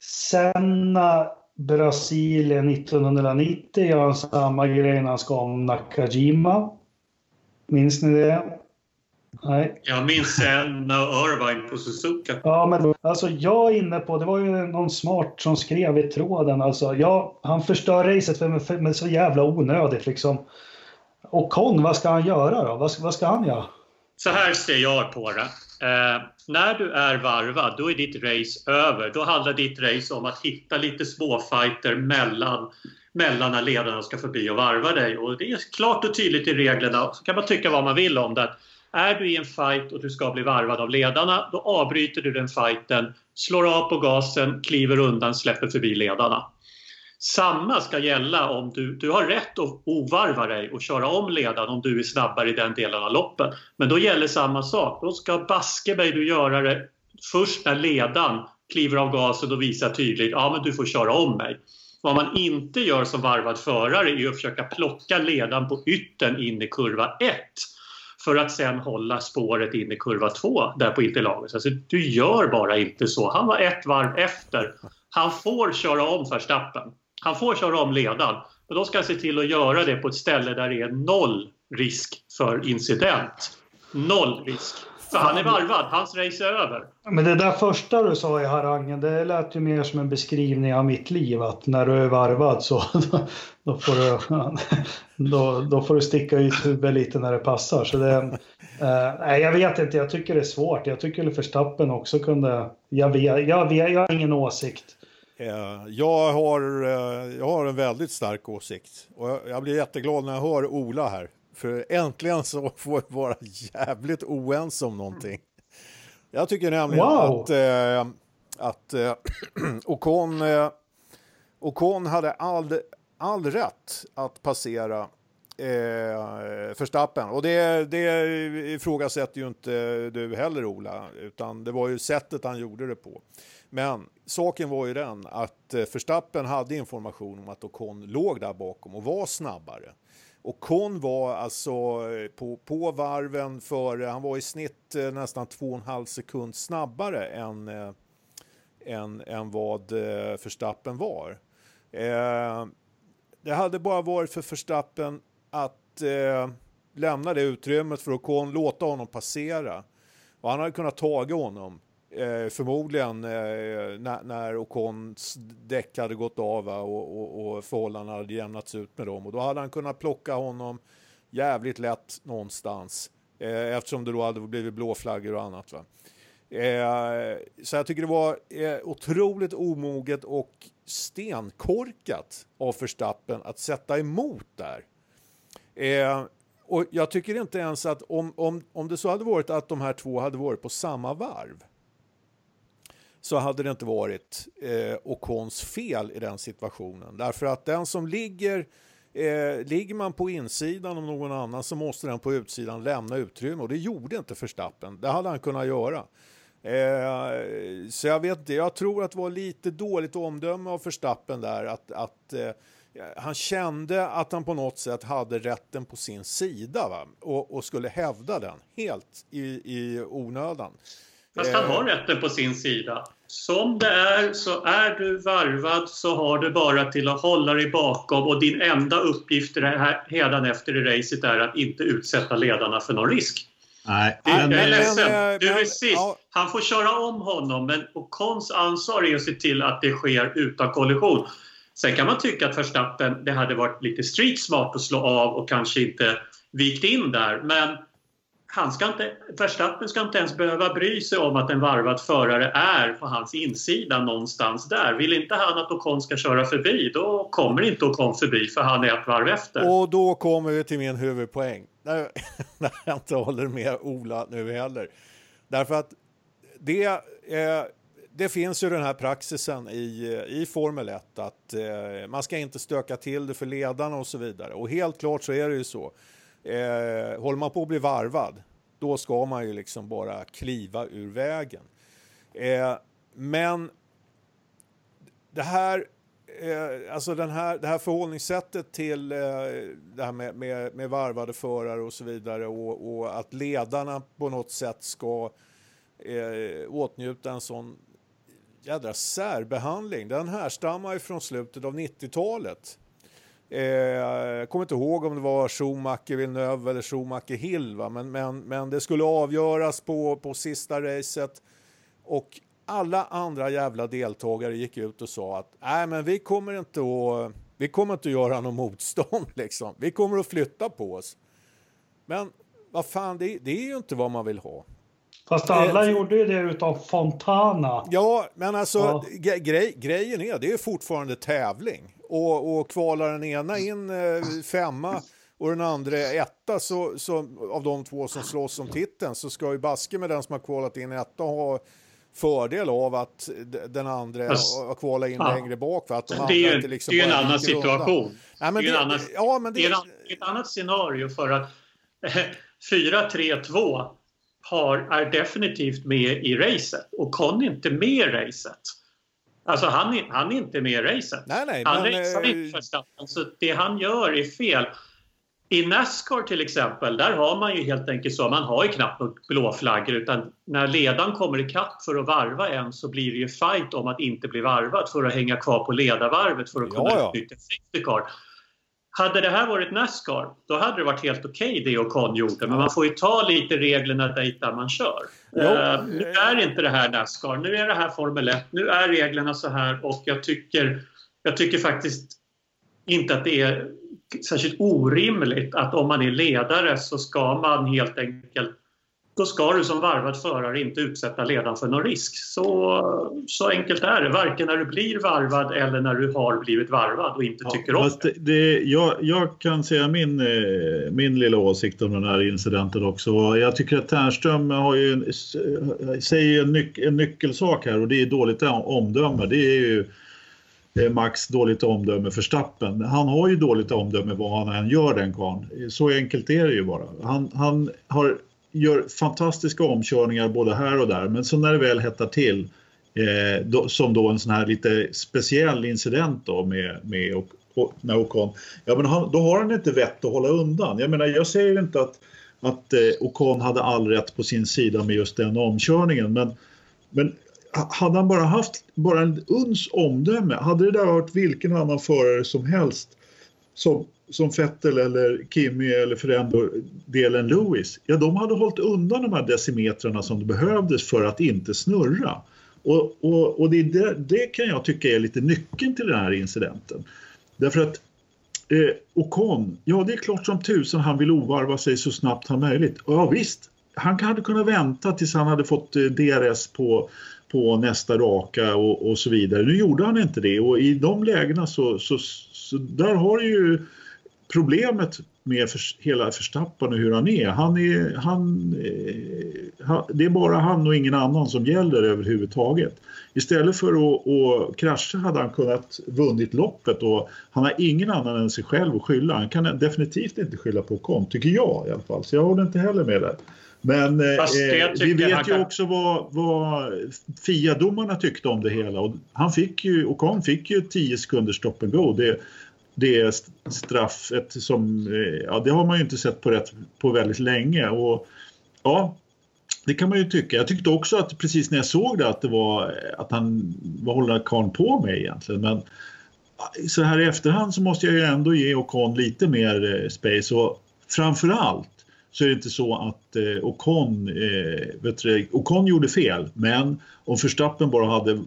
Senna Brasilien 1990 gör han samma grej när han ska om Nakajima. Minns ni det? Nej. Jag minns Senna och Irvine på Suzuka. Ja, men alltså jag är inne på, det var ju någon smart som skrev i tråden, alltså ja, han förstör racet för, med så jävla onödigt liksom. Och Kong, vad ska han göra då? Vad, vad ska han göra? Så här ser jag på det. Eh, när du är varvad, då är ditt race över. Då handlar ditt race om att hitta lite småfighter mellan, mellan när ledarna ska förbi och varva dig. Och det är klart och tydligt i reglerna, så kan man tycka vad man vill om det. Är du i en fight och du ska bli varvad av ledarna, då avbryter du den fighten, slår av på gasen, kliver undan, släpper förbi ledarna. Samma ska gälla om du, du har rätt att ovarva dig och köra om ledaren om du är snabbare i den delen av loppet. Men då gäller samma sak. Då ska baske mig du göra det först när ledaren kliver av gasen och visar tydligt ja men du får köra om mig. Vad man inte gör som varvad förare är att försöka plocka ledaren på ytten in i kurva 1 för att sen hålla spåret in i kurva 2 där på interlaget. Alltså, du gör bara inte så. Han var ett varv efter. Han får köra om Verstappen. Han får köra om ledaren, men då ska han se till att göra det på ett ställe där det är noll risk för incident. Noll risk. För han är varvad, hans race är över. Men det där första du sa i harangen, det lät ju mer som en beskrivning av mitt liv. Att när du är varvad så <laughs> då får du, <laughs> då, då får du sticka ut huvudet lite när det passar. Så det, eh, jag vet inte, jag tycker det är svårt. Jag tycker Verstappen också kunde... Jag, vet, jag, vet, jag har ingen åsikt. Eh, jag har, eh, jag har en väldigt stark åsikt och jag blir jätteglad när jag hör Ola här. För äntligen så <laughs> får vi vara jävligt oense om någonting. Jag tycker nämligen wow. att, eh, att eh, <clears throat> Ocon, eh, Ocon hade all, all rätt att passera eh, Förstappen. Och det, det ifrågasätter ju inte du heller Ola, utan det var ju sättet han gjorde det på. Men saken var ju den att eh, Förstappen hade information om att Ocon låg där bakom och var snabbare. Och Kon var alltså eh, på, på varven före, han var i snitt eh, nästan två och en halv sekund snabbare än, eh, än, än vad eh, Förstappen var. Eh, det hade bara varit för Förstappen att eh, lämna det utrymmet för Ocon, låta honom passera. Och han hade kunnat taga honom Eh, förmodligen eh, när, när Ocons däck hade gått av och, och, och förhållandena hade jämnats ut med dem. Och då hade han kunnat plocka honom jävligt lätt någonstans. Eh, eftersom det då hade blivit blåflaggor och annat. Va? Eh, så jag tycker det var eh, otroligt omoget och stenkorkat av Verstappen att sätta emot där. Eh, och jag tycker inte ens att om, om, om det så hade varit att de här två hade varit på samma varv så hade det inte varit eh, Ocons fel i den situationen. Därför att den som ligger Eh, ligger man på insidan om någon annan så måste den på utsidan lämna utrymme och det gjorde inte Verstappen. Det hade han kunnat göra. Eh, så jag vet inte, jag tror att det var lite dåligt omdöme av Verstappen där att, att eh, han kände att han på något sätt hade rätten på sin sida va? Och, och skulle hävda den helt i, i onödan. Fast han har eh. rätten på sin sida. Som det är så är du varvad så har du bara till att hålla dig bakom och din enda uppgift hädanefter i racet är att inte utsätta ledarna för någon risk. Nej, jag är ledsen. Du är sist. Han får köra om honom men Ocons ansvar är att se till att det sker utan kollision. Sen kan man tycka att Verstappen, det hade varit lite street smart att slå av och kanske inte vikt in där. Men han ska inte, Verstappen ska inte ens behöva bry sig om att en varvad förare är på hans insida någonstans där. Vill inte han att Ocon ska köra förbi, då kommer inte Ocon förbi för han är ett varv efter. Och då kommer vi till min huvudpoäng. När, <laughs> jag inte håller med Ola nu heller. Därför att det, eh, det finns ju den här praxisen i, i Formel 1 att eh, man ska inte stöka till det för ledarna och så vidare. Och helt klart så är det ju så. Eh, håller man på att bli varvad, då ska man ju liksom bara kliva ur vägen. Eh, men det här, eh, alltså den här, det här förhållningssättet till eh, det här med, med, med, varvade förare och så vidare och, och att ledarna på något sätt ska eh, åtnjuta en sån jädra särbehandling. Den härstammar ju från slutet av 90-talet. Jag kommer inte ihåg om det var Schumacher Villeneuve eller Schumacher Hill, va? Men, men, men det skulle avgöras på, på sista racet. Och alla andra jävla deltagare gick ut och sa att nej, men vi kommer inte att, vi kommer inte att göra något motstånd. <laughs> Liksom. Vi kommer att flytta på oss. Men vad fan, det, det är ju inte vad man vill ha. Fast alla eh, gjorde ju det utav Fontana. Ja, men alltså ja. Grej, grejen är, det är fortfarande tävling och, och kvalar den ena in eh, femma och den andra etta så, så av de två som slåss om titeln så ska ju baske med den som har kvalat in etta ha fördel av att den andra har kvalat in ja. längre bak. För att de det är ju liksom en annan situation. Ja, det, är annan, ja, men det, det är ett annat scenario för att 4-3-2 har, är definitivt med i racet och Con är inte med i racet. Alltså han, är, han är inte med i racet. Nej, nej, han men, racear äh... inte Verstappen, så det han gör är fel. I Nascar till exempel, där har man ju helt enkelt så, man har ju knappt något blåflaggor utan när ledaren kommer ikapp för att varva en så blir det ju fight om att inte bli varvad för att hänga kvar på ledarvarvet för att kunna ja, ja. utnyttja safety car. Hade det här varit Nascar, då hade det varit helt okej okay det Ocon gjorde. Men man får ju ta lite reglerna dit där man kör. Uh, nu är inte det här Nascar, nu är det här Formel 1. Nu är reglerna så här och jag tycker, jag tycker faktiskt inte att det är särskilt orimligt att om man är ledare så ska man helt enkelt då ska du som varvad förare inte utsätta ledaren för någon risk. Så, så enkelt är det, varken när du blir varvad eller när du har blivit varvad och inte tycker om det. det jag, jag, kan säga min, eh, min lilla åsikt om den här incidenten också. Jag tycker att Ternström har ju, säger en, nyc, en nyckelsak här och det är dåligt omdöme. Det är ju Max dåligt omdöme för Stappen. Han har ju dåligt omdöme vad han än gör den karln. Så enkelt är det ju bara. Han, han har gör fantastiska omkörningar både här och där men så när det väl hettar till eh, då, som då en sån här lite speciell incident då med, med och, och, när Ocon. Ja men han, då har han inte vett att hålla undan. Jag menar jag säger inte att, att eh, Ocon hade all rätt på sin sida med just den omkörningen men, men hade han bara haft bara en uns omdöme, hade det där varit vilken annan förare som helst som som Vettel eller Kimi eller för den delen Lewis, ja de hade hållit undan de här decimetrarna som det behövdes för att inte snurra. Och, och, och det, det, det, kan jag tycka är lite nyckeln till den här incidenten. Därför att eh, Ocon, ja det är klart som tusan han vill ovarva sig så snabbt som möjligt. Ja visst, han hade kunnat vänta tills han hade fått eh, DRS på, på nästa raka och, och så vidare. Nu gjorde han inte det och i de lägena så, så, så där har ju problemet med för, hela Verstappen och hur han är, han är han, eh, det är bara han och ingen annan som gäller överhuvudtaget. Istället för att, att krascha hade han kunnat vunnit loppet och han har ingen annan än sig själv att skylla. Han kan definitivt inte skylla på Ocon, tycker jag i alla fall. Så jag håller inte heller med där. Men eh, vi vet ju kan... också vad, vad FIA-domarna tyckte om det hela och han fick ju, Ocon fick ju 10 sekunders stop and go. Det, det straffet som, eh, ja det har man ju inte sett på, rätt, på väldigt länge och ja, det kan man ju tycka. Jag tyckte också att precis när jag såg det att det var att han, vad håller karln på med egentligen? Men så här i efterhand så måste jag ju ändå ge Ocon lite mer eh, space och framförallt så är det inte så att eh, Ocon, eh, vet du, Ocon gjorde fel men om Verstappen bara hade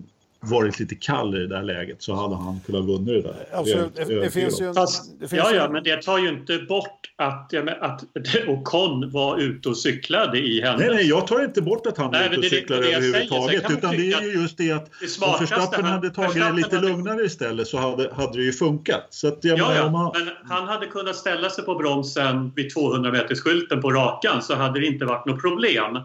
varit lite kall i det där läget så hade han kunnat vinna det där. Alltså, det, det, det finns ju en, Fast, det finns ja, ja, men det tar ju inte bort att, ja, att <laughs> Ocon var ute och cyklade i händelsen. Nej, nej, jag tar inte bort att han var ute och cyklade överhuvudtaget. Utan det är ju just det att det om Verstappen hade tagit det lite hade... lugnare istället så hade, hade det ju funkat. Så att, ja, ja, man... men han hade kunnat ställa sig på bromsen vid 200 meters skylten på rakan så hade det inte varit något problem.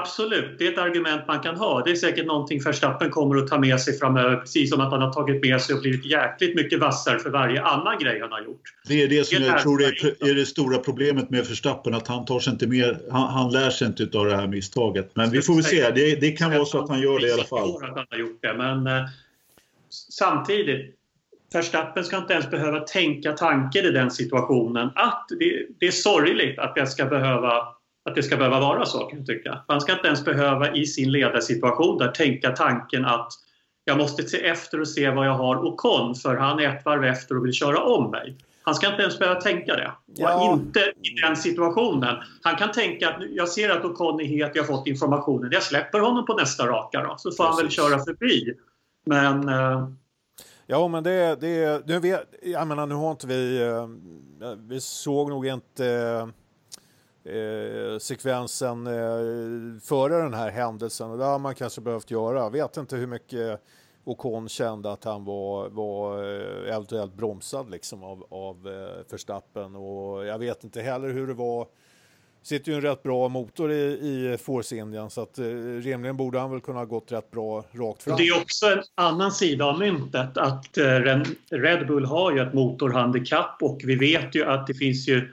Absolut, det är ett argument man kan ha. Det är säkert någonting Verstappen kommer att ta med sig framöver precis som att han har tagit med sig och blivit jäkligt mycket vassare för varje annan grej han har gjort. Det är det som det jag tror är, är, det stora problemet med Verstappen att han tar sig inte mer, han, han lär sig inte av det här misstaget. Men vi får väl se, det, det kan vara så att han gör det i alla fall. Att han har gjort det, men eh, samtidigt Verstappen ska inte ens behöva tänka tanken i den situationen att det, det är sorgligt att jag ska behöva att det ska behöva vara så kan jag tycka. Man ska inte ens behöva i sin ledarsituation där tänka tanken att jag måste se efter och se vad jag har Ocon för han är ett varv efter och vill köra om mig. Han ska inte ens behöva tänka det. Ja. Inte i den situationen. Han kan tänka att jag ser att Ocon är het, jag har fått informationen. Jag släpper honom på nästa raka då, så får Precis. han väl köra förbi. Men... Uh... Ja, men det, det nu vet, jag menar, nu har inte vi... Uh, vi såg nog inte... Eh, sekvensen eh, före den här händelsen och det har man kanske behövt göra. Jag vet inte hur mycket Ocon kände att han var, var eh, eventuellt bromsad liksom av, av eh, Verstappen och jag vet inte heller hur det var sitter ju en rätt bra motor i, i Force Indian så att eh, rimligen borde han väl kunna ha gått rätt bra rakt fram. Det är också en annan sida av myntet att eh, Red Bull har ju ett motorhandikapp och vi vet ju att det finns ju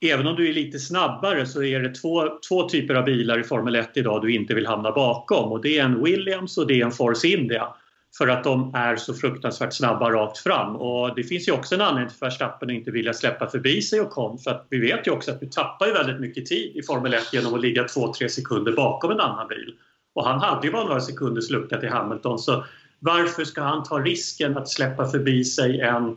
även om du är lite snabbare så är det två, två typer av bilar i Formel 1 idag du inte vill hamna bakom och det är en Williams och det är en Force India. För att de är så fruktansvärt snabba rakt fram. Och det finns ju också en anledning till Verstappen att inte vilja släppa förbi sig och kom. För att vi vet ju också att du tappar ju väldigt mycket tid i Formel 1 genom att ligga 2-3 sekunder bakom en annan bil. Och han hade ju bara några sekunders lucka till Hamilton. Så varför ska han ta risken att släppa förbi sig en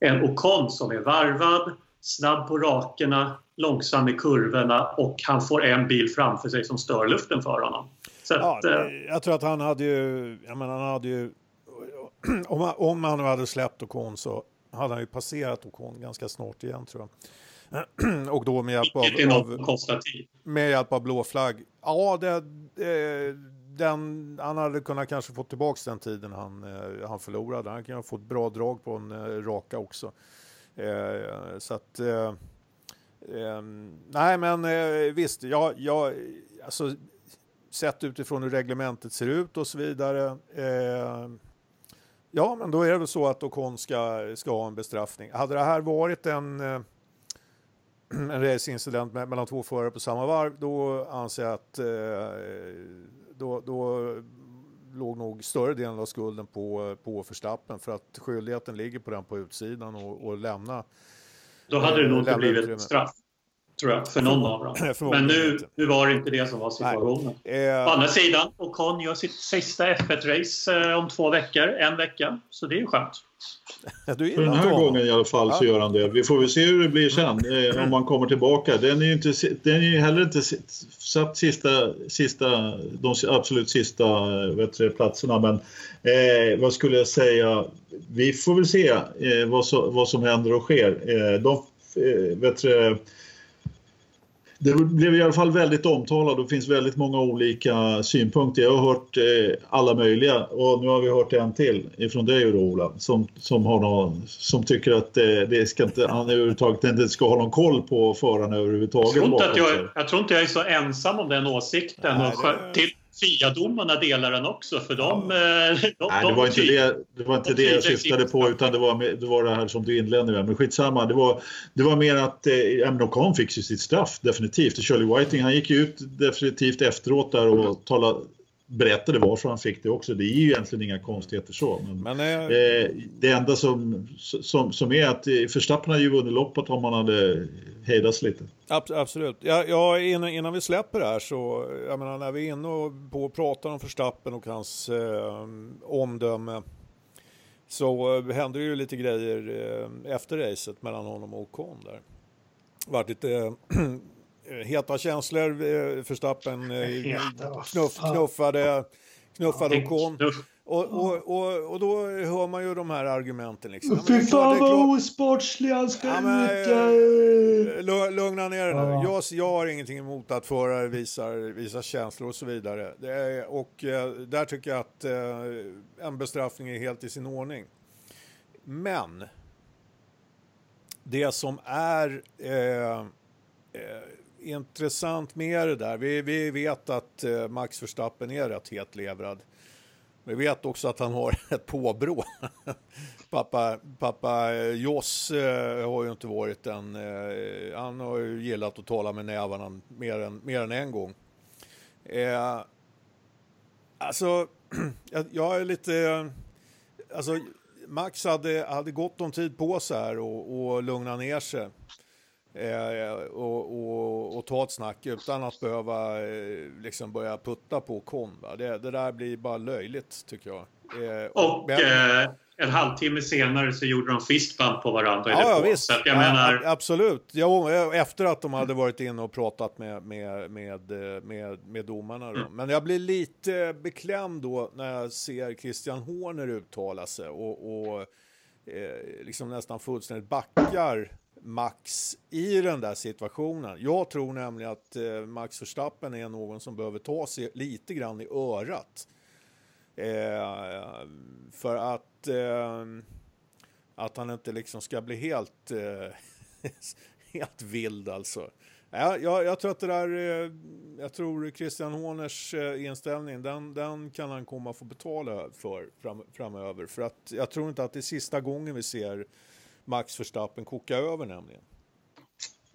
en Ocon som är varvad, snabb på rakerna, långsam i kurvorna och han får en bil framför sig som stör luften för honom. Så ja, att, eh, jag tror att han hade ju, jag menar, han hade ju <clears throat> om, han, om han hade släppt Ocon så hade han ju passerat Ocon ganska snart igen tror jag. <clears throat> och då med hjälp av, av, med hjälp av blå flagg. Ja, det, den, han hade kunnat kanske få tillbaka den tiden han, eh, han förlorade. Han kan ha fått bra drag på en eh, raka också. Eh, så att... Eh, eh nej, men eh, visst, jag, jag, alltså, sett utifrån hur reglementet ser ut och så vidare. Eh, ja, men då är det väl så att Ocon ska, ska ha en bestraffning. Hade det här varit en <clears throat> en racingincident mellan två förare på samma varv, då anser jag att eh, då, då låg nog större delen av skulden på, på Verstappen för att skyldigheten ligger på den på utsidan och, och lämna. Då hade det nog inte blivit ett straff tror jag, för någon av dem. Men nu, nu var det inte det som var situationen. Eh, Å andra sidan, Ocon gör sitt sista F1-race eh, om två veckor, en vecka. Så det är ju skönt. För den här gången i alla fall så gör han det. Vi får väl se hur det blir sen eh, om man kommer tillbaka. Den är ju, inte, den är ju heller inte satt sista, sista, de absolut sista eh, vet du, platserna. Men eh, vad skulle jag säga? Vi får väl se eh, vad, så, vad som händer och sker. Eh, de, vet du, det blev i alla fall väldigt omtalat och det finns väldigt många olika synpunkter. Jag har hört eh, alla möjliga och nu har vi hört en till ifrån dig då Ola som, som, har någon, som tycker att eh, det ska inte, han överhuvudtaget inte ska ha någon koll på förarna överhuvudtaget. Jag tror inte, att jag, jag, tror inte jag är så ensam om den åsikten. Nej, det... till, FIA-domarna delar den också för de... Ja. Eh, de, Nej, det var inte det, det, var inte de det jag syftade på utan det var, det var det här som du inledde med. Men skitsamma, det var, det var mer att eh, Ocon fick ju sitt straff definitivt. Shirley Whiting han gick ju ut definitivt efteråt där och talade berättade varför han fick det också. Det är ju egentligen inga konstigheter så. Men, men eh, eh det enda som, som, som är att Verstappen hade ju vunnit loppet om man hade hejdats lite. Absolut. Ja, ja, innan, innan vi släpper det här så, jag menar när vi är inne och på och pratar om Verstappen och hans eh, omdöme så eh, hände det ju lite grejer eh, efter racet mellan honom och Ocon där. Vart lite eh, <clears throat> heta känslor. Verstappen <laughs> knuff, knuffade, knuffade Ocon. Och, och, och, och då hör man ju de här argumenten. Liksom. Fy fan vad osportslig han ska ja, ut! Lugna ner dig nu. Jag, jag har ingenting emot att förare visar, visar känslor och så vidare. Är, och eh, där tycker jag att eh, en bestraffning är helt i sin ordning. Men det som är eh, eh, intressant med det där, vi, vi vet att eh, Max Verstappen är rätt hetlevrad. Vi vet också att han har <laughs> ett påbrå. <laughs> pappa, pappa eh, Joss eh, har ju inte varit en... Han har ju gillat att tala med nävarna mer än, mer än en gång. Eh, alltså, <clears throat> jag, jag, är lite... Alltså, Max hade, hade gott om tid på sig här och, och lugna ner sig. Eh, och, och, och, ta ett snack utan att behöva eh, liksom börja putta på kon. Det, det, där blir bara löjligt tycker jag. Eh, och men, en halvtimme senare så gjorde de fistbump på varandra. Ja, ja visst. ja, menar... Absolut. Ja, efter att de hade varit inne och pratat med, med, med, med, med domarna. Mm. Men jag blir lite beklämd då när jag ser Christian Horner uttala sig och, och liksom nästan fullständigt backar Max i den där situationen. Jag tror nämligen att eh, Max Verstappen är någon som behöver ta sig lite grann i örat. Eh, för att, eh, att han inte liksom ska bli helt, eh, <laughs> helt vild alltså. Ja, jag, jag, tror att det där, eh, jag tror Christian Horners eh, inställning, den, den kan han komma att få betala för fram, framöver. För att jag tror inte att det är sista gången vi ser Max Verstappen koka över nämligen.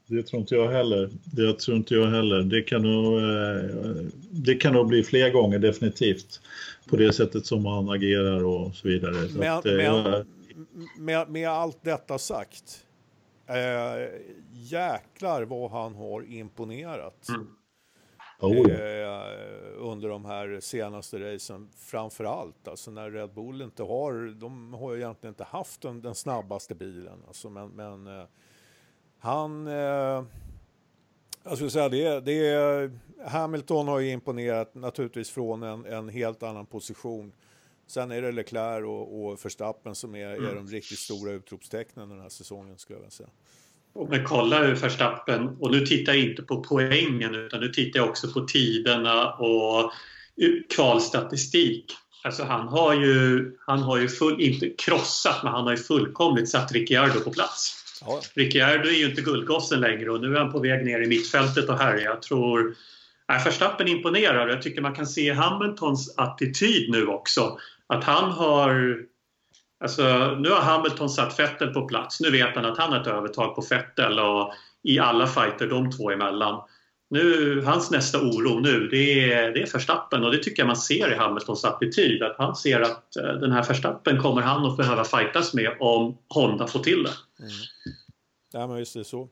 Det tror inte jag heller. Det tror inte jag heller. Det kan nog, eh, det kan nog bli fler gånger definitivt. På det sättet som han agerar och så vidare. Så med, att, med, med, med, allt detta sagt. Eh, jäklar vad han har imponerat. Mm. Oh, ja. eh, under de här senaste racen. Framför allt alltså när Red Bull inte har, de har ju egentligen inte haft den, den snabbaste bilen. Alltså, men, men eh, han, eh, jag skulle säga det, det är, Hamilton har ju imponerat naturligtvis från en, en helt annan position. Sen är det Leclerc och, och Verstappen som är, är de riktigt stora utropstecknen den här säsongen skulle jag vilja säga. Men kolla hur Verstappen, och nu tittar jag inte på poängen utan nu tittar jag också på tiderna och kvalstatistik. Alltså han har ju, han har ju full, inte krossat, men han har ju fullkomligt satt Ricciardo på plats. Ja. Ricciardo är ju inte guldgossen längre och nu är han på väg ner i mittfältet och här. Jag tror... Nej, Verstappen imponerar och jag tycker man kan se Hamiltons attityd nu också. Att han har... Alltså, nu har Hamilton satt Vettel på plats. Nu vet han att han har ett övertag på Vettel och i alla fighter de två emellan. Nu, hans nästa oro nu det är, det är Verstappen och det tycker jag man ser i Hamiltons attityd. Att han ser att eh, den här Verstappen kommer han att behöva fightas med om Honda får till det. Mm. Ja, men visst är det så.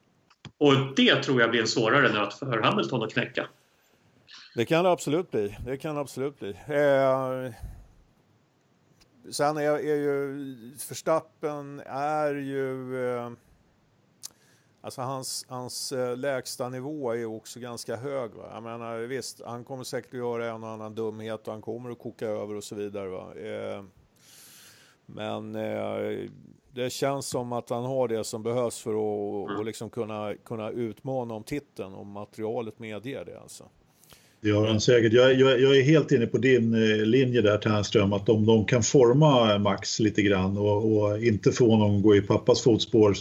Och det tror jag blir en svårare nöt för Hamilton att knäcka. Det kan det absolut bli. Det kan det absolut bli. Eh, sen är, är ju Verstappen är ju eh, Alltså hans, hans eh, lägsta nivå är också ganska hög. Va? Jag menar visst, han kommer säkert att göra en och annan dumhet och han kommer att koka över och så vidare. Eh, men eh, det känns som att han har det som behövs för att Mm. och liksom kunna, kunna utmana om titeln, om materialet medger det. Alltså. Det gör han säkert. Jag, jag, jag är helt inne på din eh, linje där Ternström, att om de kan forma Max lite grann och, och inte få honom att gå i pappas fotspår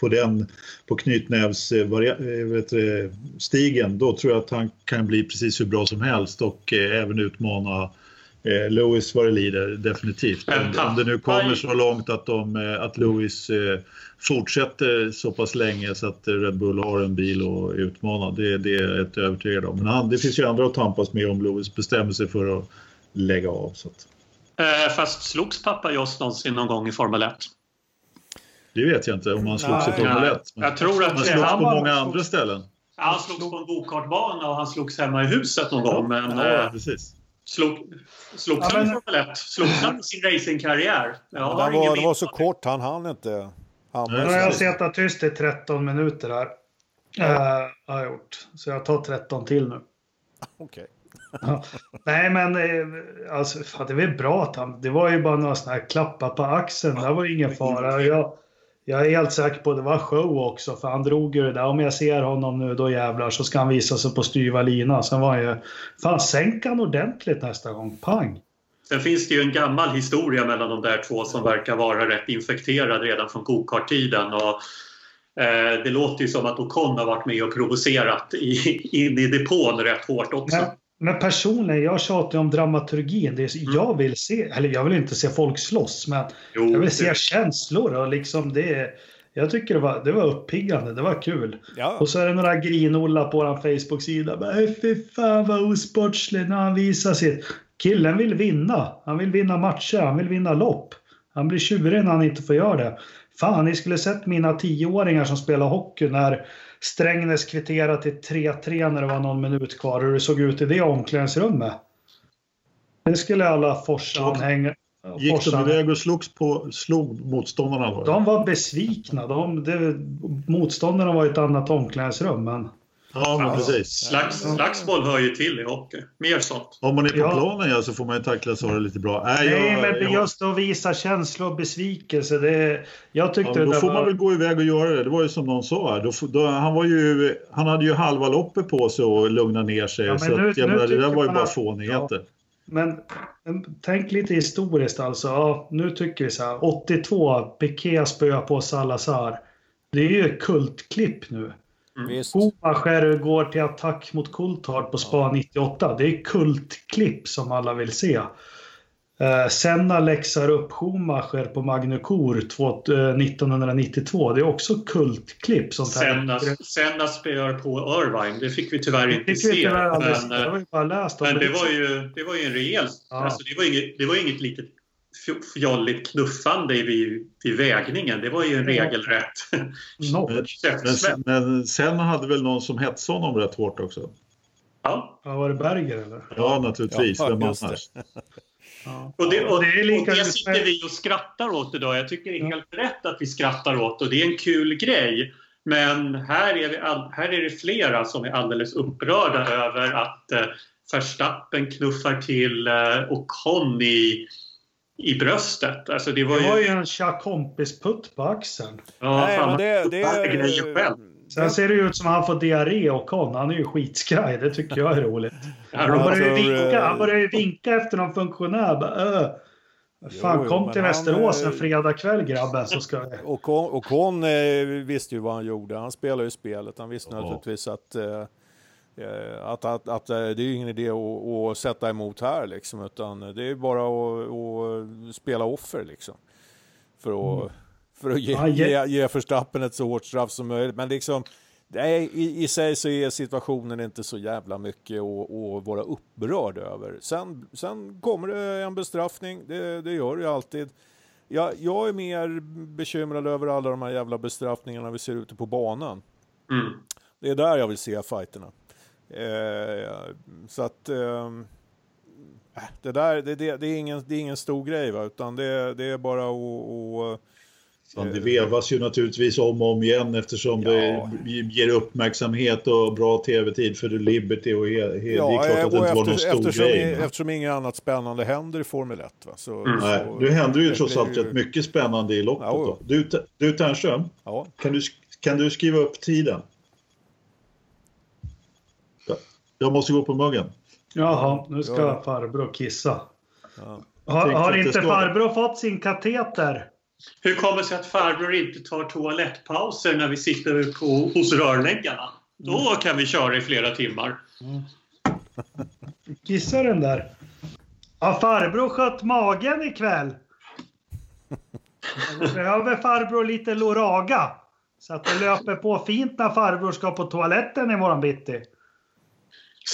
på den på knytnävs eh, vet eh, stigen, då tror jag att han kan bli precis hur bra som helst och eh, även utmana eh, Lewis vad det lider, definitivt. Men Om, om det nu kommer så långt att, de, eh, att Lewis eh, fortsätter så pass länge så att Red Bull har en bil att utmana, det, det är jag ett övertygad om. Men han, det finns ju andra att tampas med om Lewis bestämmer sig för att lägga av. Så att, Eh, fast slogs pappa Joss någonsin någon gång i Formel 1? det vet jag inte om han slogs i Formel nej. 1. Men Jag tror att han det- slogs han på var- många andra ställen. Ja, han slogs på en gokartbana och han slogs hemma i huset någon gång. Men Ja, eh, precis. Slog, slogs Ja, han i men- Formel 1? Slogs han sin racingkarriär? Den, ingen var, var så det. kort, han hann inte. Han, Nu har jag suttit tyst i 13 minuter här. Eh, har jag gjort. Så jag tar 13 till nu. <laughs> Okej. Nej, men eh, alltså, fan, det var bra att han... Det var ju bara några sådana här klappar på axeln. Det var ingen fara. Jag, jag är helt säker på att det var show också, för han drog ju det där. Om jag ser honom nu, då jävlar, så ska han visa sig på styva lina. Sen var han ju... Fan, sänk han ordentligt nästa gång. Pang! Sen finns det ju en gammal historia mellan de där två som verkar vara rätt infekterad redan från gokarttiden. Eh, det låter ju som att Ocon har varit med och provocerat i, in i depån rätt hårt också. Men, men personligen, jag tjatar ju om dramaturgin. Det är, Mm. Jag vill se, eller jag vill inte se folk slåss, men Jo, jag vill se det- känslor och liksom det. Jag tycker det var, det var uppiggande, det var kul. Ja, Och så är det några grinolla på vår Facebook-sida. Bara, "Äh, Fy fan vad osportslig när han visar sitt. Killen vill vinna. Han vill vinna matcher, han vill vinna lopp. Han blir tjurig när han inte får göra det. Fan, ni skulle sett mina tioåringar som spelar hockey när Strängnäs kvitterade till 3-3 när det var någon minut kvar. Hur det såg ut i det omklädningsrummet. Det skulle alla Forsa-anhängare... Gick de Forsa- iväg och slogs på, slog motståndarna? Var de var besvikna. De, det, motståndarna var i ett annat omklädningsrum. Men Ja, men Ja. precis. Slags, slagsmål hör ju till i hockey. Mer sånt. Om man är på Ja. planen ja, så får man ju tackla Sara lite bra. Nej, Nej, jag, men jag, just att visa känslor och besvikelse. Det, jag ja, tyckte men då det får var... man väl gå iväg och göra det. Det var ju som någon sa här. Då, då, han, var ju, han hade ju halva loppet på sig att lugna ner sig. Ja, men så nu- att, jag nu menar, det där var ju bara att- fånigheter. Men men tänk lite historiskt alltså. Ja, nu tycker vi så här. 82, Piqué spöar på Salazar. Det är ju ett kultklipp nu. Visst. Schumacher går till attack mot Coulthard på Spa 98. Det är kultklipp som alla vill se. Eh, Senna läxar upp Schumacher på Magnucor två- eh, 1992. Det är också kultklipp. Sånt här. Senna, Senna spöar på Irvine. Det fick vi tyvärr inte vi se. tyvärr. Men, Det var ju men det, var ju, det var ju en rejäl... Ja. Alltså det, var inget, det var inget litet fjolligt knuffande vid, vid vägningen. Det var ju en regelrätt <laughs> Noll. Men, men sen hade väl någon som hetsade honom rätt hårt också. Ja. Ja, var det Berger eller? Ja, naturligtvis. Ja, Vem annars? Ja. <laughs> Och det, och, det är lika och det sitter vi och skrattar åt idag. Jag tycker det är helt rätt att vi skrattar åt och det är en kul grej. Men här är, vi all, här är det flera som är alldeles upprörda över att eh, Verstappen knuffar till eh, Ocon i, i bröstet. Alltså det var Det var ju ju... en tja kompis-putt på axeln. Ja, Nej, fan, men det, han det grejer själv. Sen ser det ut som att han får diarré och kon. Han är ju skitskraj. Det tycker jag är roligt. Han Han Ja, börjar ju vinka, eh, han börjar ju vinka efter någon funktionär. Bara, öh. Fan, Jo, jo, kom till han, Västerås en eh, fredag kväll grabben så ska vi... Och och Con eh, visste ju vad han gjorde. Han spelade ju spelet. Han visste Ja. naturligtvis att, eh, eh, att, att, att eh, det är ingen idé att, att sätta emot här liksom. Utan det är bara att, att spela offer liksom. För att, för att ge, Ja, ge- ge, Verstappen ett så hårt straff som möjligt. Men liksom, nej, i, i sig så är situationen inte så jävla mycket att, att vara upprörd över. Sen, sen kommer det en bestraffning, det, det gör det ju alltid. Jag, jag är mer bekymrad över alla de här jävla bestraffningarna vi ser ute på banan. Mm. Det är där jag vill se fighterna. Eh, så att... Eh, det där, det, det, det, är ingen, det är ingen stor grej va, utan det, det är bara att... att Men det vevas ju naturligtvis om och om igen eftersom Ja. det ger uppmärksamhet och bra tv-tid för Liberty och he, he, det är Ja, klart att det inte var någon efter, stor eftersom, grej. men- eftersom inget annat spännande händer i Formel 1. Va? Så, Mm. Nej, så, nu händer ju trots allt rätt mycket spännande i loppet. Ja. Då. Du, du Ternström, Ja, kan du, kan du skriva upp tiden? Ja. Jag måste gå på muggen. Jaha, nu ska Ja. farbror kissa. ja. Har, har inte farbror fått sin kateter? Hur kommer det sig att farbror inte tar toalettpauser när vi sitter på, hos rörläggarna? Då kan vi köra i flera timmar. Kissar den där? Har farbror skött magen ikväll? Behöver farbror lite Loraga? Så att det löper på fint när farbror ska på toaletten imorgon bitti.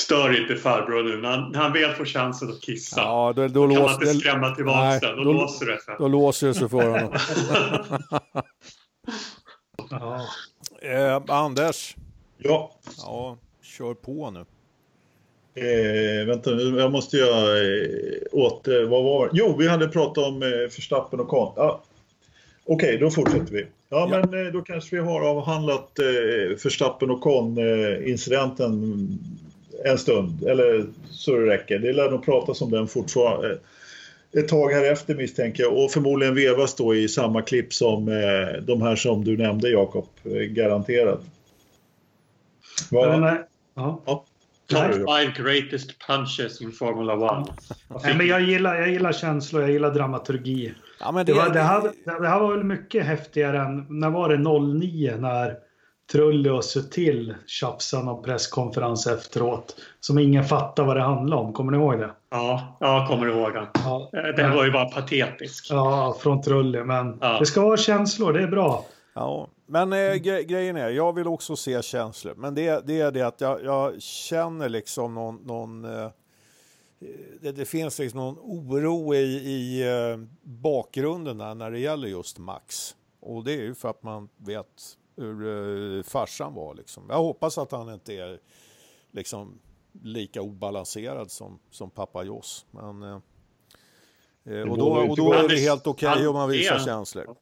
Stör inte farbror nu när han, när han väl får chansen att kissa. ja då, då, kan man låser, inte skrämma tillbaka nej, den. Då, då- låser det sig. då låser det sig för honom. <laughs> Ja. eh, Anders, Ja, ja, kör på nu. eh, vänta nu, jag måste göra eh, åter, vad var? Jo, vi hade pratat om eh, Verstappen och Kahn. Ja. Okej, då fortsätter vi. Ja, Ja. men eh, då kanske vi har avhandlat eh, Verstappen och Kahn-incidenten en stund, eller så det räcker. Det lär nog pratas om den fortfarande eh, ett tag här efter misstänker jag och förmodligen vevas då i samma klipp som eh, de här som du nämnde Jakob, eh, garanterat. Vad nej, ja. då? five greatest punches in Formula One. Nej, men jag, gillar, jag gillar känslor, jag gillar dramaturgi. Ja, men Det, var, det, här, det här var väl mycket häftigare än, när var det 09 när Trulli och Sutil tjafsade någon presskonferens efteråt. Som ingen fattar vad det handlar om, kommer ni ihåg det? Ja, jag kommer ihåg den. Ja, Eh, Den var ju bara patetisk. ja från Trulli, men Ja. det ska vara känslor, det är bra. Ja, men eh, gre- grejen är, jag vill också se känslor. Men det, det är det att jag, jag känner liksom någon... någon eh, det, det finns liksom någon oro i, i eh, bakgrunden där när det gäller just Max. Och det är ju för att man vet hur eh, farsan var. Liksom. Jag hoppas att han inte är liksom lika obalanserad som, som pappa Joss. Men, eh, eh, och, då, och då är det helt okej Han- om man visar känslor.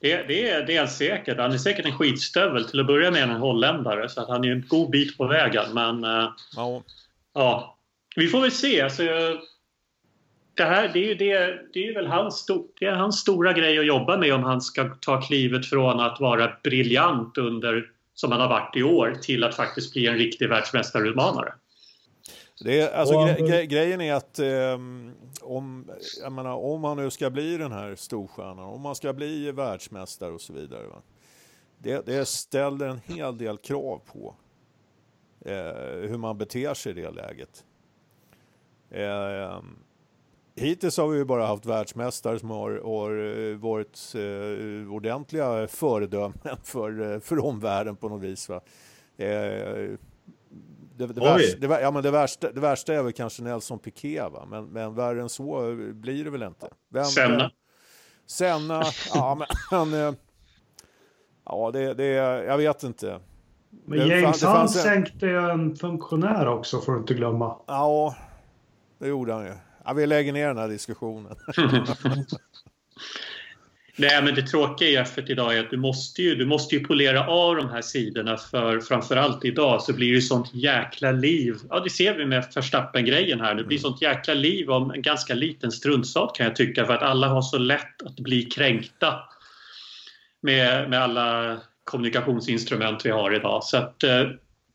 Det, det, är, det är säkert. Han är säkert en skitstövel. Till att börja med en holländare. Så att han är en god bit på vägen. Men eh, Ja, ja, vi får väl se. Alltså, det här det är ju, det, det är väl hans, det är hans stora grej att jobba med om han ska ta klivet från att vara briljant under som han har varit i år till att faktiskt bli en riktig världsmästarutmanare. Det är, alltså, gre gre grejen är att ehm, om, jag menar, om man nu ska bli den här storstjärnan, om man ska bli världsmästare och så vidare. Va? Det, det ställer en hel del krav på eh, hur man beter sig i det läget. Eh, hittills har vi ju bara haft världsmästare som har, har eh, varit eh, ordentliga föredömen <laughs> för, eh, för omvärlden på något vis. Va? Eh, det, det, värsta, det, ja, men det, värsta, det värsta är väl kanske Nelson Piquet, va? Men, men värre än så blir det väl inte. Vem, Senna. vem- Senna, <laughs> ja men han... eh, Ja, det, det, jag vet inte. Men Det James Hunt en- sänkte ju en funktionär också får du inte glömma. Ja, det gjorde han ju. Ja, vi lägger ner den här diskussionen. <laughs> Nej, men det tråkiga i F1 idag är att du måste ju, du måste ju polera av de här sidorna för framförallt idag så blir det ju sånt jäkla liv. Ja, det ser vi med Verstappen-grejen här. Det blir sånt jäkla liv om en ganska liten struntsak kan jag tycka för att alla har så lätt att bli kränkta med, med alla kommunikationsinstrument vi har idag. Så att eh,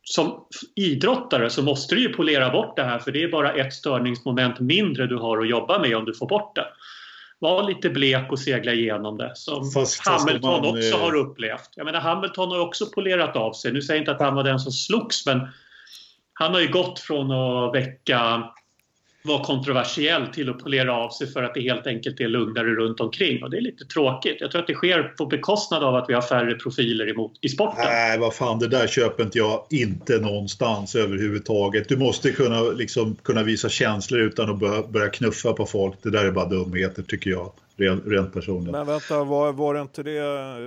som idrottare så måste du ju polera bort det här för det är bara ett störningsmoment mindre du har att jobba med om du får bort det. Var lite blek och segla igenom det som Fast- Hamilton man, också eh, har upplevt. Jag menar Hamilton har också polerat av sig. Nu säger jag inte att han var den som slogs men han har ju gått från att väcka vara kontroversiell till att polera av sig för att det helt enkelt är lugnare runt omkring och det är lite tråkigt. Jag tror att det sker på bekostnad av att vi har färre profiler emot, i sporten. Nej, vad fan, det där köper inte jag inte någonstans överhuvudtaget. Du måste kunna, liksom, kunna visa känslor utan att börja, börja knuffa på folk. Det där är bara dumheter tycker jag, rent, personligen. Men vänta, var, var det inte det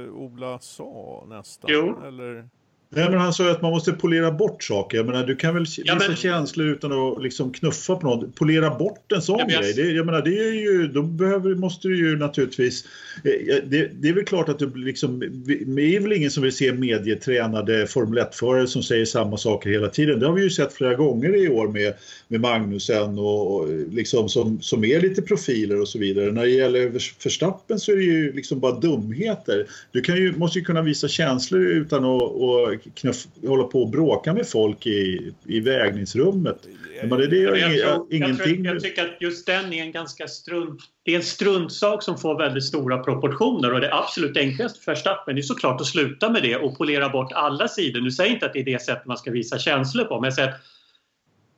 Ola sa nästan? Jo. Eller? Nej, men han sa ju att man måste polera bort saker. Jag menar, du kan väl Ja, visa men- känslor utan att liksom knuffa på något. Polera bort en sån Ja, jag- grej. Det, jag menar, det är ju, då behöver, måste du ju naturligtvis... eh, Det, det är väl klart att du liksom... Det är väl ingen som vill se medietränade Formel 1-förare som säger samma saker hela tiden. Det har vi ju sett flera gånger i år med, med Magnusen och, och liksom som, som är lite profiler och så vidare. När det gäller Verstappen så är det ju liksom bara dumheter. Du kan ju, måste ju kunna visa känslor utan att och knuff, hålla på och bråka med folk i, i vägningsrummet. Men det, det gör Jag, jag, ingenting. tror, jag tycker att just den är en ganska strunt... Det är en struntsak som får väldigt stora proportioner och det absolut enklaste för Verstappen är såklart att sluta med det och polera bort alla sidor. Nu säger jag inte att det är det sättet man ska visa känslor på men jag säger att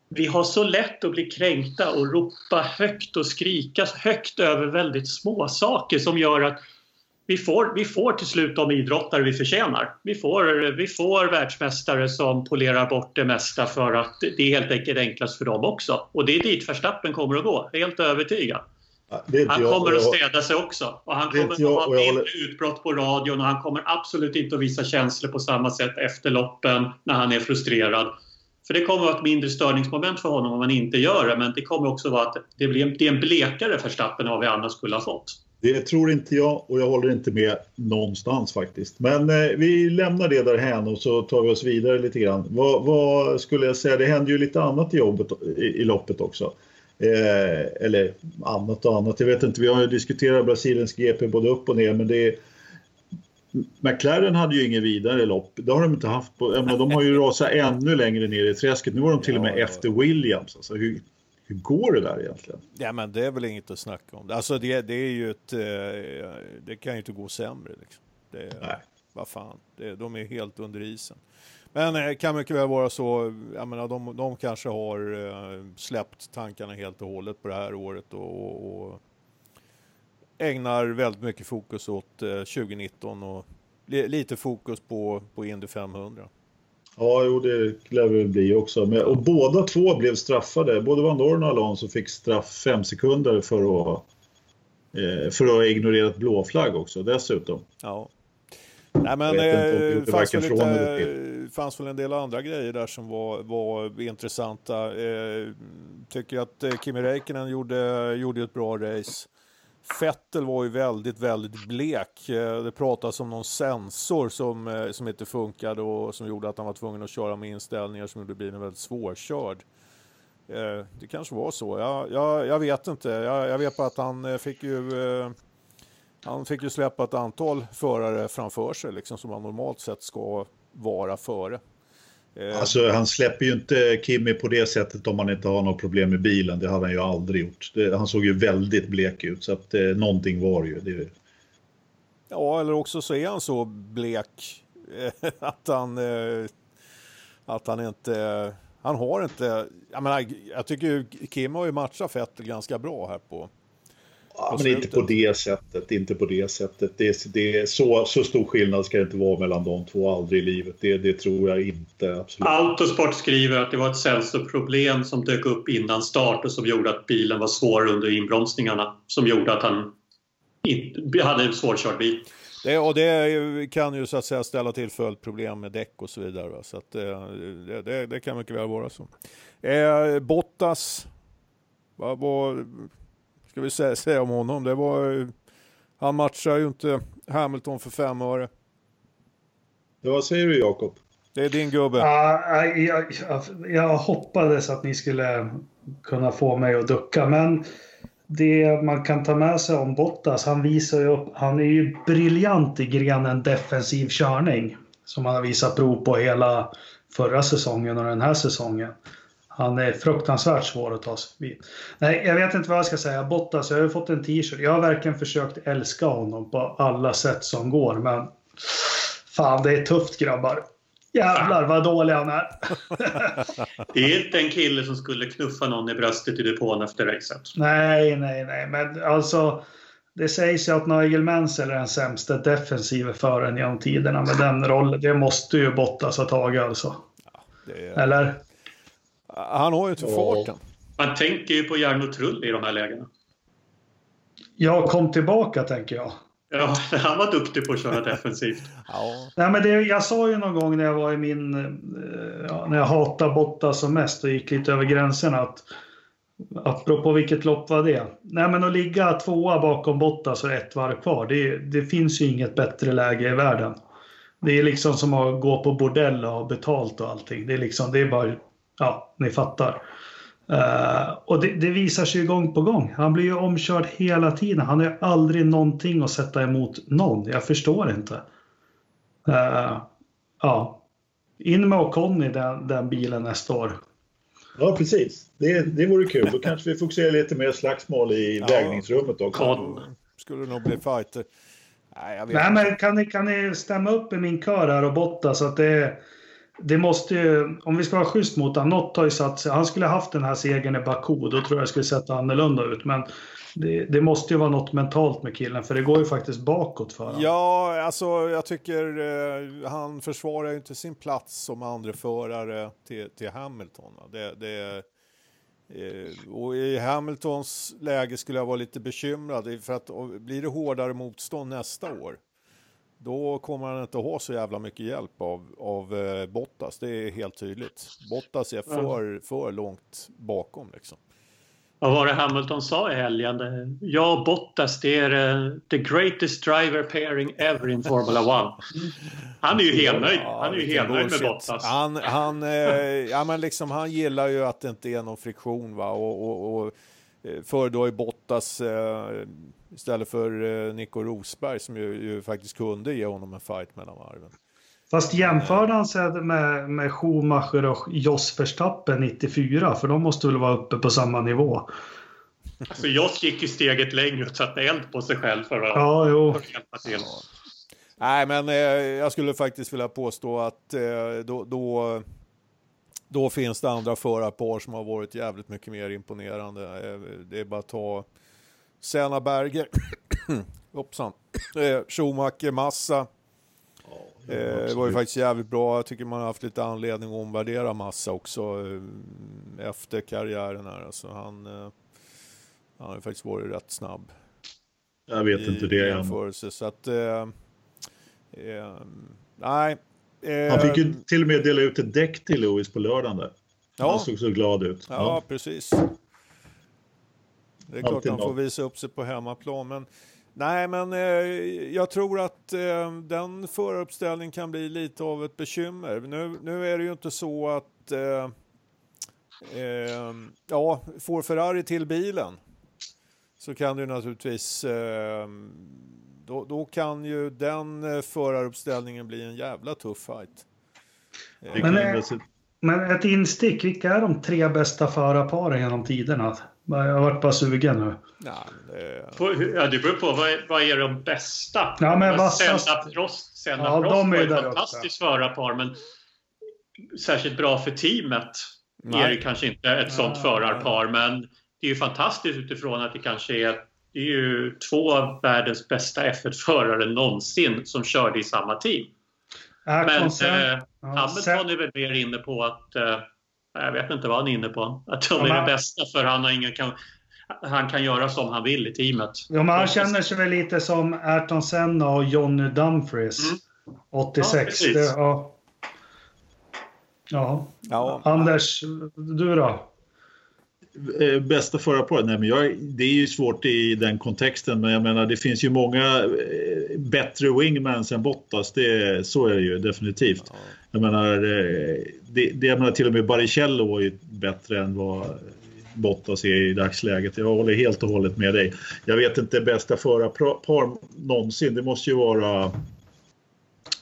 vi har så lätt att bli kränkta och ropa högt och skrika högt över väldigt små saker som gör att vi får, vi får till slut de idrottare vi förtjänar. Vi får, vi får världsmästare som polerar bort det mesta för att det är helt enkelt enklast för dem också. Och det är dit Verstappen kommer att gå, helt övertygad. Han kommer att städa sig också. Och han kommer jag, att ha mindre utbrott på radion och han kommer absolut inte att visa känslor på samma sätt efter loppen när han är frustrerad. För det kommer att vara ett mindre störningsmoment för honom om han inte gör det. Men det kommer också vara att det blir en, det är en blekare Verstappen än vad vi annars skulle ha fått. Det tror inte jag och jag håller inte med någonstans faktiskt. Men eh, vi lämnar det därhän och så tar vi oss vidare lite grann. Vad, vad skulle jag säga? Det händer ju lite annat i, jobbet, i, i loppet också. Eh, eller annat och annat. Jag vet inte, vi har ju diskuterat Brasiliens GP både upp och ner men det är McLaren hade ju ingen vidare lopp. Det har de inte haft. På, menar, de har ju rasat ännu längre ner i träsket. Nu var de till och med ja. efter Williams. Alltså, hur, hur går det där egentligen? Ja, men det är väl inget att snacka om. Alltså det, det är ju ett... eh, Det kan ju inte gå sämre liksom. Det, Nej. Vad fan, det, de är helt under isen. Men det kan mycket väl vara så, jag menar de, de kanske har eh, släppt tankarna helt och hållet på det här året och, och, ägnar väldigt mycket fokus åt eh, 2019 och li, lite fokus på, på Indy 500. Ja, jo, det lär det bli också. Men, och båda två blev straffade. Både Van Dorn och Alonso fick straff fem sekunder för att, eh, för att ha ignorerat blå flagg också dessutom. Ja. Nej, men det eh, fanns, väl lite, fanns väl en del andra grejer där som var, var intressanta. Eh, tycker att eh, Kimi Räikkönen gjorde, gjorde ett bra race. Vettel var ju väldigt, väldigt blek. Eh, det pratas om någon sensor som, eh, som inte funkade och som gjorde att han var tvungen att köra med inställningar som gjorde bilen väldigt svårkörd. Eh, det kanske var så. Jag, jag, jag vet inte. Jag, jag vet bara att han fick ju han fick ju släppa ett antal förare framför sig liksom, som han normalt sett ska vara före. Eh, Alltså, han släpper ju inte Kimi på det sättet om han inte har något problem med bilen. Det hade han ju aldrig gjort. Det, han såg ju väldigt blek ut så att eh, någonting var ju. Det, Ja, eller också så är han så blek eh, <laughs> att han, eh, att han inte... Han har inte... Jag, menar, jag tycker ju Kim har ju matchat Vettel ganska bra här på... ja, men inte på det sättet. Inte på det sättet. Det, det, är så, så stor skillnad ska det inte vara mellan de två aldrig i livet. Det, det tror jag inte. Absolut. Autosport skriver att det var ett sensorproblem som dök upp innan start och som gjorde att bilen var svår under inbromsningarna. Som gjorde att han inte, hade en svårkörd bil. Det, och det kan ju så att säga ställa till följdproblem med däck och så vidare. Va? Så att, eh, det, det, det, kan mycket väl vara så. Eh, Bottas, vad, vad ska vi säga, säga om honom? Det var, han matchar ju inte Hamilton för fem öre. vad säger du Jakob? Det är din gubbe. Uh, jag, jag, jag hoppades att ni skulle kunna få mig att ducka, men det man kan ta med sig om Bottas, han visar ju upp, han är ju briljant i grenen defensiv körning. Som han har visat prov på hela förra säsongen och den här säsongen. Han är fruktansvärt svår att ta sig förbi. Nej, jag vet inte vad jag ska säga. Bottas, jag har ju fått en t-shirt. Jag har verkligen försökt älska honom på alla sätt som går, men fan, det är tufft grabbar. Jävlar vad dålig han är. det <laughs> är inte en kille som skulle knuffa någon i bröstet i depån efter racet. Nej, nej, nej. Men alltså, det sägs ju att Nigel Mansell är den sämsta defensiva föraren genom tiderna med den rollen. Det måste ju Bottas ha tagit alltså. Ja, är... Eller? Han har ju inte farten. Man tänker ju på Jarno Trull i de här lägena. Jag kom tillbaka tänker jag. Ja, <laughs> han var duktig på att köra defensivt. ja. Nej, men det, jag sa ju någon gång när jag var i min... Eh, ja, när jag hatade Bottas som mest och gick lite över gränserna att... Apropå vilket lopp var det? Nej men att ligga tvåa bakom Bottas och ett varv kvar. Det, det finns ju inget bättre läge i världen. Det är liksom som att gå på bordell och ha betalt och allting. Det är liksom, det är bara... Ja, ni fattar. Uh, och det, det, visar sig gång på gång. Han blir ju omkörd hela tiden. Han har aldrig någonting att sätta emot någon. Jag förstår inte. Uh, ja. In med Ocon i den, den bilen nästa år. Ja, precis. Det, det vore kul. Då kanske vi fokuserar lite mer slagsmål i ja, vägningsrummet också. Con. Skulle nog bli fighter. Nej, Nej men kan ni, kan ni stämma upp i min kör här och botta så att det är det måste ju, om vi ska vara schysst mot honom, något har ju satt sig. Han skulle haft den här segern i Baku, då tror jag det skulle sett annorlunda ut. Men det, det, måste ju vara något mentalt med killen, för det går ju faktiskt bakåt för honom. Ja, alltså jag tycker eh, han försvarar ju inte sin plats som andra förare till, till Hamilton. Det, det, eh, och i Hamiltons läge skulle jag vara lite bekymrad, för att blir det hårdare motstånd nästa år, då kommer han inte ha så jävla mycket hjälp av, av eh, Bottas. Det är helt tydligt. Bottas är för, för långt bakom liksom. Vad var det Hamilton sa i helgen? Jag och Bottas, det är uh, the greatest driver pairing ever in Formula One. Han är ju helnöjd. Han är ju helnöjd med Bottas. Han, han, eh, ja, men liksom, han gillar ju att det inte är någon friktion. Va? Och, och, och eh, för då är Bottas eh, Istället för eh, Nico Rosberg som ju, ju, faktiskt kunde ge honom en fight mellan varven. Fast jämförde han sig med, med Schumacher och Jos Verstappen 94? För de måste väl vara uppe på samma nivå? Alltså Jos gick ju steget längre och satte eld på sig själv för att, ja, jo. För att hjälpa till. Ja. Nej, men eh, jag skulle faktiskt vilja påstå att eh, då, då, då, finns det andra förarpar som har varit jävligt mycket mer imponerande. Eh, det är bara att ta Senna Berger, <coughs> hoppsan, eh, Schumacher, Massa. Ja, det var ju faktiskt jävligt bra. Jag tycker man har haft lite anledning att omvärdera Massa också eh, efter karriären här. Alltså han, eh, han har ju faktiskt varit rätt snabb. Jag vet i, inte det än. Så att, eh, eh, nej. Han fick ju till och med dela ut ett däck till Lewis på lördagen där. Han ja. såg så glad ut. Ja, ja. precis. Det är klart han får visa upp sig på hemmaplan. Men, nej, men eh, jag tror att eh, den föruppställningen kan bli lite av ett bekymmer. Nu, nu är det ju inte så att eh, eh ja, får Ferrari till bilen så kan det naturligtvis eh, då, då, kan ju den eh, föraruppställningen bli en jävla tuff fight. Men, men ett instick, vilka är de tre bästa förarparen genom tiderna? Jag har varit bara sugen nu. Ja, det... ja, det beror på. Vad är, vad är de bästa? Ja, men vassast... Senna Prost, Senna ja, Prost de är var ett fantastiskt förarpar, men särskilt bra för teamet Nej. är det kanske inte ett sånt förarpar. Men det är ju fantastiskt utifrån att det kanske är, det är ju två av världens bästa F1-förare någonsin som körde i samma team. Äh, men eh, Hamilton är väl mer inne på att eh, jag vet inte vad han är inne på. Att de är det bästa för han har ingen kan... han kan göra som han vill i teamet. Ja, men han känner sig väl lite som Ayrton Senna och Johnny Dumfries. Mm. 86. Ja, det, ja. ja. Ja, Anders, du då? Eh, Bästa förarparet? Nej, men jag, det är ju svårt i den kontexten, men jag menar det finns ju många eh, bättre wingmans än Bottas. Det, så är det ju definitivt. Jag menar, eh, det, det, jag menar till och med Baricello är ju bättre än vad Bottas är i dagsläget. Jag håller helt och hållet med dig. Jag vet inte bästa förarpar någonsin. Det måste ju vara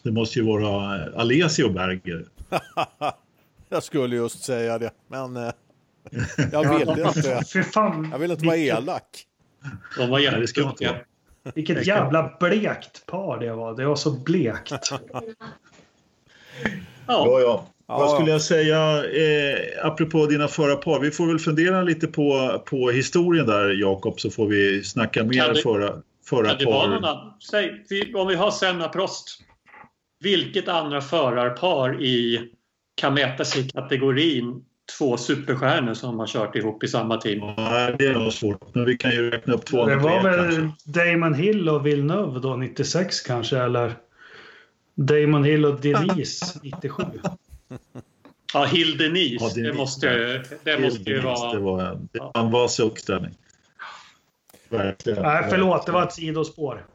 det måste ju vara Alesio Berger. <laughs> jag skulle just säga det, men jag vill inte. Fan. Jag vill inte vara vilket- elak. De var Nej, det ska man inte jätteduktiga. vara. Vilket jävla blekt par det var. Det var så blekt. Ja, Ja, ja. Ja. Vad skulle jag säga eh, apropå dina förarpar? Vi får väl fundera lite på, på historien där Jakob så får vi snacka mer det- förra, kan det vara? Säg, om vi har Senna Prost. Vilket andra förarpar i kan mäta sig i kategorin två superstjärnor som har kört ihop i samma team? Nej, det är nog svårt. Men vi kan ju räkna upp två. Det var tre väl kanske. Damon Hill och Villeneuve då 96 kanske eller? Damon Hill och Denise 97. Ja, Hill Denise. Ja, Denise. det måste, det måste ju Det vara... var en, det Ja. var en vass uppställning. Verkligen. Nej, förlåt, det var ett sidospår.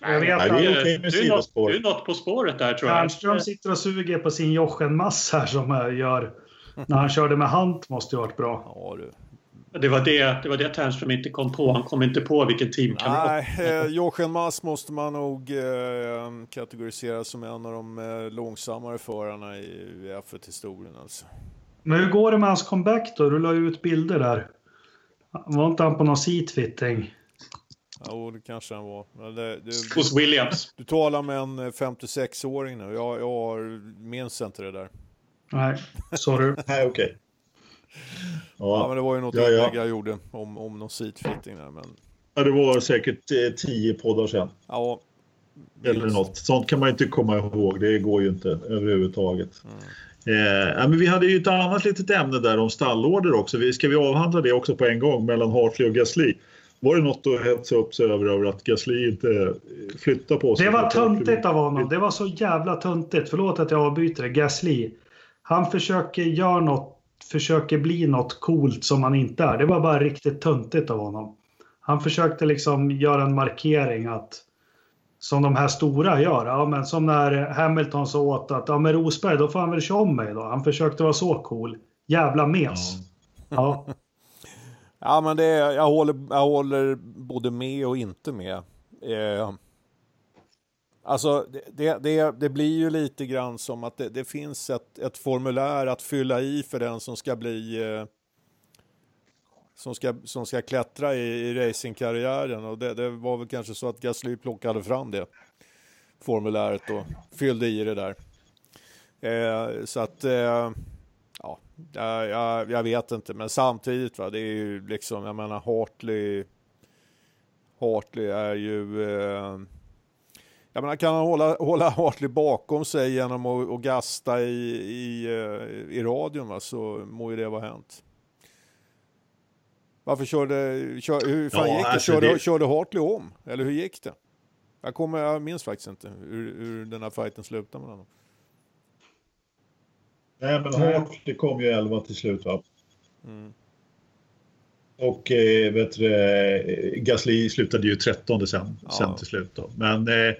Jag vet Nej, att det är okej med du, är något, sidospår. du är något på spåret där tror jag. Ternström sitter och suger på sin Jochen-mass här som jag gör. När han körde med Hunt måste ju varit bra. Ja, du. Det var det, det var det Ternström inte kom på. Han kom inte på vilken teamkamrat. Nej, eh, Jochen Mass måste man nog eh, kategorisera som en av de eh, långsammare förarna i F1-historien. Alltså. Men hur går det med hans comeback då? Du la ju ut bilder där. Var inte han på någon seatfitting? Jo, det kanske han var. Men det, det, Hos Williams. du talar med en eh, 56-åring nu. Jag, jag har- minns inte det där. Nej, sorry. <laughs> Nej, okej. Ja, Ja, men det var ju något Ja, ja. jag gjorde om, om någon seatfitting där. Men ja, det var säkert eh, tio poddar sedan. ja, Eller minst. något. Sånt kan man inte komma ihåg. Det går ju inte överhuvudtaget. Mm. Eh, ja, men vi hade ju ett annat litet ämne där om stallorder också. Vi, ska vi avhandla det också på en gång mellan Hartley och Gasly? Var det något att hetsa upp sig över, över att Gasly inte eh, flyttar på sig? Det var töntigt av honom. Det var så jävla töntigt. Förlåt att jag avbryter det. Gasly. Han försöker göra något, försöker bli något coolt som han inte är. Det var bara riktigt töntigt av honom. Han försökte liksom göra en markering att som de här stora gör. Ja, men som när Hamilton sa åt att ja, men Rosberg, då får han väl köra om mig då. Han försökte vara så cool. Jävla mes. Ja. Ja, <laughs> men det, jag, håller, jag håller både med och inte med. Eh, alltså, det, det, det, blir ju lite grann som att det, det finns ett, ett formulär att fylla i för den som ska bli eh, som ska, som ska klättra i, i racingkarriären och det, det var väl kanske så att Gasly plockade fram det formuläret och fyllde i det där. Eh, så att eh, ja, jag, jag, jag vet inte, men samtidigt va, det är ju liksom, jag menar Hartley, Hartley är ju, eh, jag menar kan han hålla, hålla Hartley bakom sig genom att, att gasta i, i, eh, i radion va, så må ju det vara hänt. Varför körde, kör, hur fan Ja, gick det? alltså Körde, det- körde Hartley om? Eller hur gick det? Jag, kommer, jag minns faktiskt inte hur, hur den här fighten slutade mellan dem. Nej, men Hartley kom ju 11 till slut va? Mm. Och eh, vet du, eh, Gasly slutade ju 13 sen, Ja. sen till slut. Då. Men eh,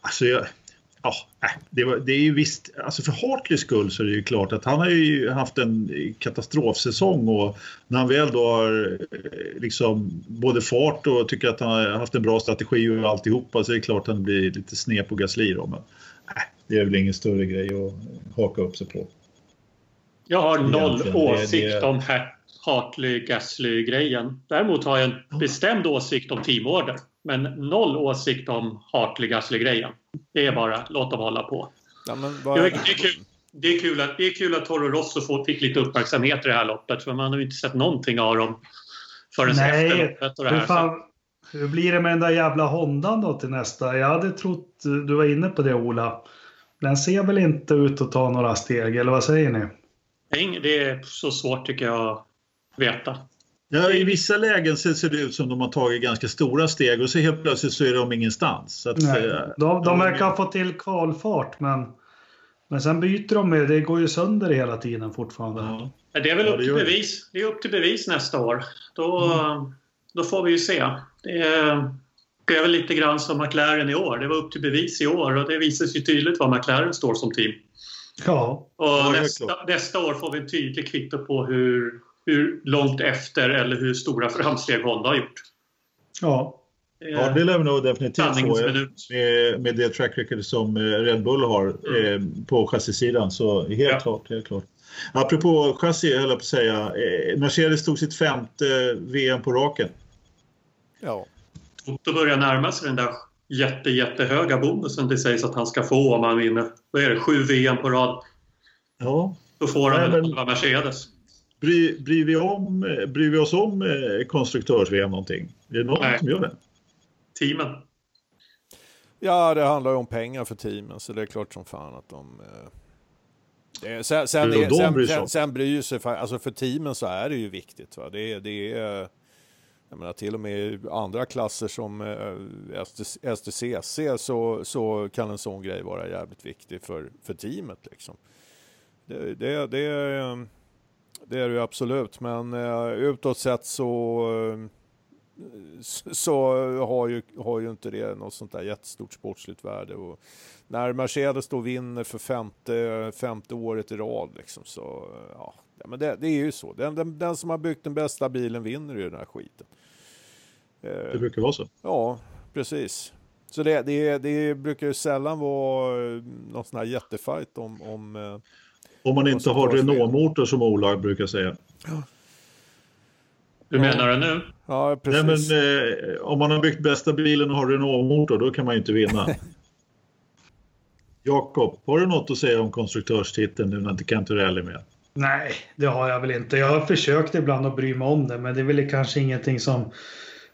alltså, jag, ja, äh, det, var, det är ju visst, alltså för Hartleys skull så är det ju klart att han har ju haft en katastrofsäsong och när han väl då har eh, liksom både fart och tycker att han har haft en bra strategi och alltihopa så är det klart att han blir lite sned på Gasly då. Men äh, det är väl ingen större grej att haka upp sig på. Jag har noll Egentligen, det- åsikt det- om Hartley-Gasly-grejen. Däremot har jag en bestämd åsikt om teamorder. Men noll åsikt om Hartley-Gasly-grejen. Det är bara, låt dem hålla på. Ja, men Det är, det är, kul, det är, kul, att, det är kul att Toro Rosso fick lite uppmärksamhet i det här loppet. För man har ju inte sett någonting av dem förrän Nej, efter loppet. Och det Hur, här. Så, fan, hur blir det med den där jävla Hondan då till nästa? Jag hade trott, du var inne på det Ola. Den ser väl inte ut att ta några steg, eller vad säger ni? det är ing- det är så svårt tycker jag att veta. Ja, I vissa lägen ser det ut som de har tagit ganska stora steg och så helt plötsligt så är de ingenstans. Så att, Nej, eh, de, de verkar ha fått till kvalfart men, men sen byter de ju. Det går ju sönder hela tiden fortfarande. Ja. Det är väl upp till bevis. Det är upp till bevis nästa år. Då, då får vi ju se. Det är, det är väl lite grann som McLaren i år. Det var upp till bevis i år och det visar sig tydligt var McLaren står som team. Ja, Och Ja, nästa, nästa år får vi en tydlig kvitto på hur, hur långt efter eller hur stora framsteg Honda har gjort. ja. Det är Ja, det lär vi nog definitivt få eh, med, med det track record som eh, Red Bull har eh, på chassisidan. Så helt Ja. klart, helt klart. Apropå chassi, höll jag på att säga. Eh, Mercedes tog sitt femte VM på raken. Ja. Toto börjar närma sig den där jätte, jättehöga bonusen det sägs att han ska få om han vinner. Vad är det? Sju VM på rad. Ja. Då får han Nej, väl men- Mercedes. Bry, bryr, vi om, eh, bryr vi oss om eh, konstruktörs-VM någonting? Är det någon Nej. som gör det? Teamen. ja, det handlar ju om pengar för teamen så det är klart som fan att de... eh, är, sen, sen, de sen, bryr sig sen, sen bryr sig, fa- alltså för teamen så är det ju viktigt. Va? Det, är- det är, jag menar till och med i andra klasser som eh, ST- STCC så, så kan en sån grej vara jävligt viktig för, för teamet liksom. Det, det, det, är- det är det ju absolut, men eh, utåt sett så eh, så har ju, har ju inte det något sånt där jättestort sportsligt värde. Och när Mercedes då vinner för femte, femte året i rad liksom, så ja, men det, det är ju så. Den, den, den som har byggt den bästa bilen vinner ju den här skiten. Det Eh, brukar vara så. ja, precis. Så det, det, det brukar ju sällan vara eh, någon sån här jättefight om, om Om man inte har. Renault-motor som Ola brukar säga. Hur menar du nu? ja, Nej, precis. men, eh, om man har byggt bästa bilen och har Renault-motor, då kan man ju inte vinna. <laughs> Jakob, har du något att säga om konstruktörstiteln nu när inte Canturelli är med? Nej, det har jag väl inte. Jag har försökt ibland att bry mig om det, men det är väl kanske ingenting som,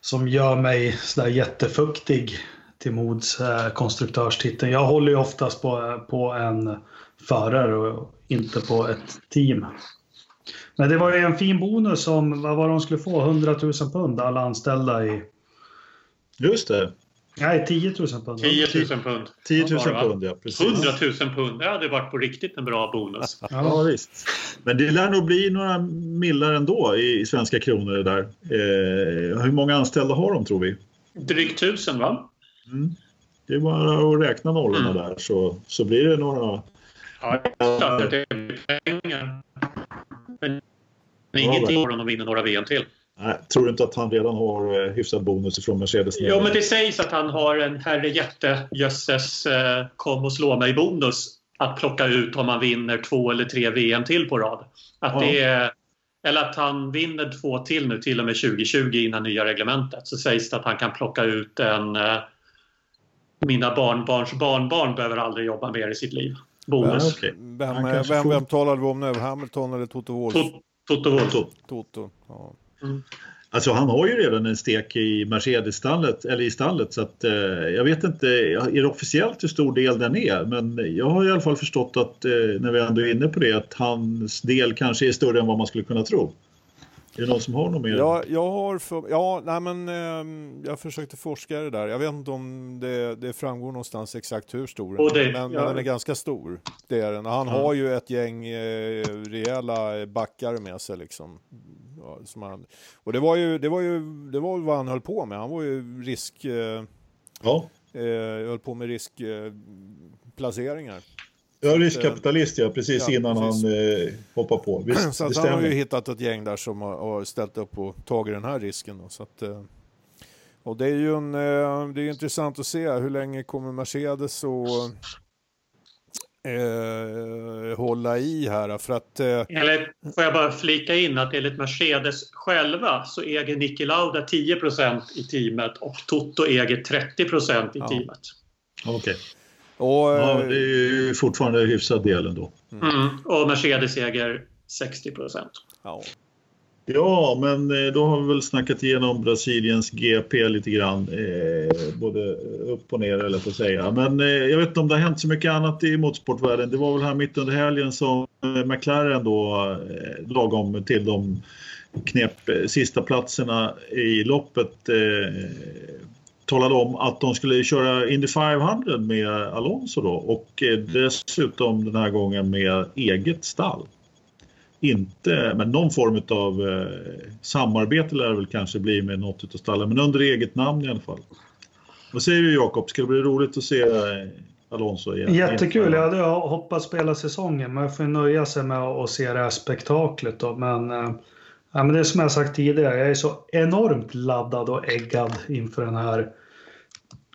som gör mig sådär jättefuktig till mods eh, konstruktörstiteln. Jag håller ju oftast på, på en förare och inte på ett team. Men det var ju en fin bonus om, vad var de skulle få? 100 000 pund alla anställda i... Just det, Nej, 10 000 pund. 10 000 pund. 10 000 Var det, va? pund ja. Precis. 100 000 pund. Det hade varit på riktigt en bra bonus. Ja, visst. Men det lär nog bli några millar ändå i, i svenska kronor det där. Eh, hur många anställda har de tror vi? Drygt tusen va? Mm. Det är bara att räkna nollorna Mm. där så, så blir det några... Ja, det är pengar. Men ingenting om de vinner några VM till. Nej, tror du inte att han redan har eh, hyfsad bonus från Mercedes? Jo, men det sägs att han har en herre jätte jösses eh, kom och slå mig bonus att plocka ut om han vinner två eller tre VM till på rad. Att Ja. det är, eller att han vinner två till nu till och med 2020 innan nya reglementet. Så sägs det att han kan plocka ut en eh, mina barnbarns barnbarn behöver aldrig jobba mer i sitt liv. Bonus. Ja. Vem, eh, vem, får- vem talade vi om nu? Hamilton eller Toto Wolff? Tot- Toto Wolff. Så, Toto. Ja. Alltså han har ju redan en stek i Mercedes-stallet, eller i stallet, så att eh, jag vet inte, är det officiellt hur stor del den är? Men jag har i alla fall förstått att, eh, när vi ändå är inne på det, att hans del kanske är större än vad man skulle kunna tro. Är det någon som har något mer? Ja, jag har för, ja, nej men ehm, jag försökte forska i det där. Jag vet inte om det, det framgår någonstans exakt hur stor den är, men, ja. men den är ganska stor. Det är den. Han Ja. har ju ett gäng eh, rejäla backar med sig liksom. Ja, som han, och det var ju, det var ju, det var vad han höll på med. Han var ju risk, eh, Ja, eh, höll på med riskplaceringar. Eh, är riskkapitalist ja, precis Ja, innan precis. han eh, hoppar på. Visst, <clears throat> Så han har ju hittat ett gäng där som har, har ställt upp och tagit den här risken. Då, så att, eh, och det är ju en, eh, det är intressant att se hur länge kommer Mercedes att eh, hålla i här. För att, eh, Eller får jag bara flika in att enligt Mercedes själva så äger Niki Lauda 10% i teamet och Toto äger 30% i Ja. teamet. Okej. Och, eh, Ja, det är ju fortfarande en hyfsad del ändå. Mm. Och Mercedes äger 60 ja. Ja, men eh, då har vi väl snackat igenom Brasiliens GP lite grann. Eh, både upp och ner eller på att säga. Men eh, jag vet inte om det har hänt så mycket annat i motorsportvärlden. Det var väl här mitt under helgen som eh, McLaren då eh, lagom till de knep eh, sista platserna i loppet eh, talade om att de skulle köra Indy 500 med Alonso då och eh, dessutom den här gången med eget stall. Inte, men någon form av eh, samarbete lär det väl kanske bli med något av stallen, men under eget namn i alla fall. Vad säger du Jakob, ska det bli roligt att se eh, Alonso igen? Jättekul, jag hade hoppats spela säsongen men jag får nöja sig med att se det här spektaklet då. Men, äh, ja, men det är som jag sagt tidigare, jag är så enormt laddad och äggad inför den här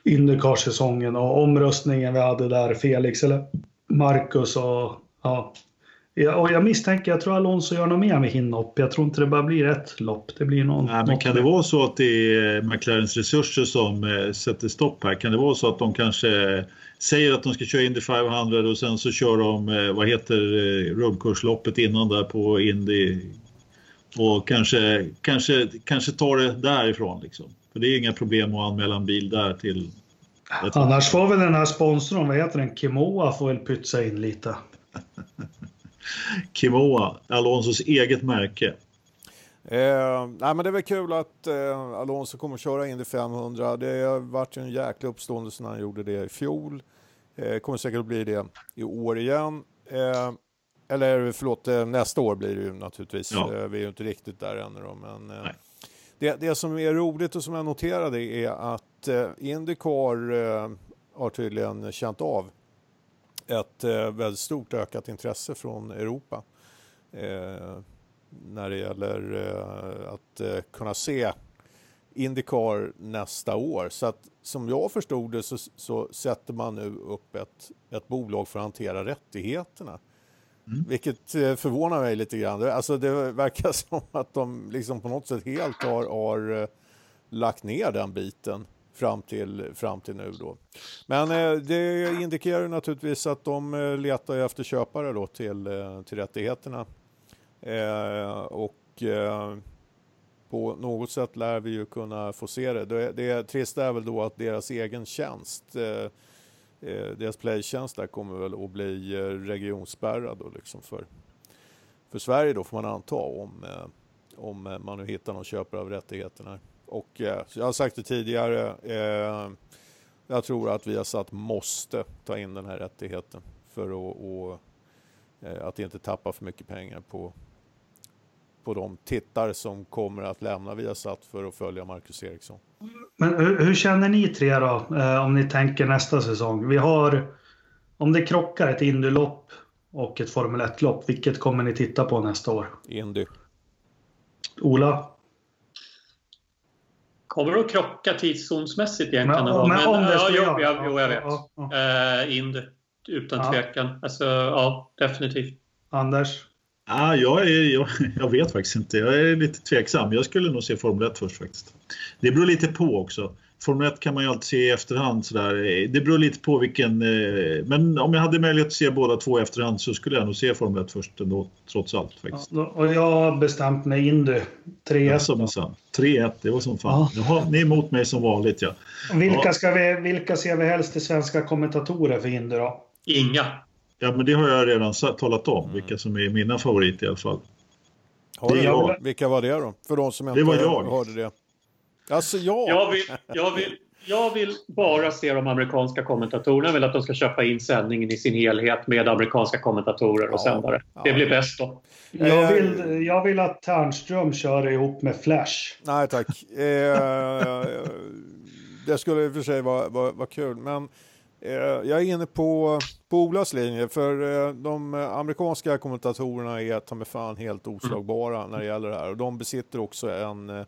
Indycar-säsongen och omröstningen vi hade där, Felix eller Marcus och ja. Ja, och jag misstänker, jag tror Alonso gör något mer med Hinnopp. Jag tror inte det bara blir ett lopp. Det blir någon, Nej, men kan det vara så att det är McLarens resurser som eh, sätter stopp här? Kan det vara så att de kanske säger att de ska köra Indy 500 och sen så kör de, eh, vad heter eh, rundkursloppet innan där på Indy och kanske, kanske, kanske tar det därifrån liksom. För det är inga problem att anmäla en bil där till... Annars får väl den här sponsorn, vad heter den, Kimoa, får väl pytsa in lite. <laughs> Kimoa, Alonsos eget märke. Eh, nej, men det är väl kul att eh, Alonso kommer att köra Indy 500. Det har varit en jäkla uppståndelse när han gjorde det i fjol. Eh, kommer säkert att bli det i år igen. Eh, eller förlåt, eh, nästa år blir det ju naturligtvis. Ja. Eh, vi är ju inte riktigt där ännu då, men eh, det, det som är roligt och som jag noterade är att Indycar har tydligen känt av ett väldigt stort ökat intresse från Europa när det gäller att kunna se Indycar nästa år. Så att som jag förstod det så, så sätter man nu upp ett, ett bolag för att hantera rättigheterna. Mm. Vilket eh, förvånar mig lite grann. Alltså det verkar <laughs> som att de liksom på något sätt helt har, har eh, lagt ner den biten fram till, fram till nu. Då. Men eh, det indikerar naturligtvis att de eh, letar efter köpare då till, till rättigheterna. och på något sätt lär vi ju kunna få se det. Det, det trista är väl då att deras egen tjänst eh, Eh, deras playtjänst där kommer väl att bli eh, regionspärrad då liksom för, för Sverige då får man anta om, eh, om man nu hittar någon köpare av rättigheterna. Och jag har sagt det tidigare, eh, jag tror att vi har satt måste ta in den här rättigheten för att, och, att inte tappa för mycket pengar på, på de tittare som kommer att lämna Viasat för att följa Marcus Eriksson. Men hur, hur känner ni tre då, eh, om ni tänker nästa säsong? Vi har, om det krockar ett Indy-lopp och ett Formel 1-lopp, vilket kommer ni titta på nästa år? Indy. Ola? Kommer det att krocka tidszonsmässigt egentligen? Men, men, men om det ja, jo, ja, jo, jag vet. Ja, ja. Uh, Indy, utan ja. tvekan. Alltså, ja, definitivt. Anders? Ah, jag, är, jag, jag, vet faktiskt inte. Jag är lite tveksam. Jag skulle nog se Formel 1 först faktiskt. Det beror lite på också. Formel 1 kan man ju alltid se i efterhand. Sådär. Det beror lite på vilken... Eh, men om jag hade möjlighet att se båda två i efterhand så skulle jag nog se Formel 1 först ändå, trots allt. Faktiskt. Ja, och jag har bestämt mig Indy. 3-1. 3-1, det var som fan. Ja. Jaha, ni är emot mig som vanligt ja. Vilka, ja. Ska vi, vilka ser vi helst i svenska kommentatorer för Indy då? Inga. Ja, men det har jag redan talat om, mm. vilka som är mina favoriter i alla fall. Har det jag. Vilka var det då? För de som inte det var jag. hörde det. Alltså jag. Jag vill, jag, vill, jag vill bara se de amerikanska kommentatorerna. Jag vill att de ska köpa in sändningen i sin helhet med amerikanska kommentatorer och ja, sändare. Det blir bäst då. Jag eh, vill, jag vill att Ternström kör ihop med Flash. Nej tack. Eh, det skulle i och för sig vara, vara, vara kul. Men Eh, jag är inne på, på Olas linje, för eh, de amerikanska kommentatorerna är ta med fan helt oslagbara mm. när det gäller det här. Och de besitter också en eh,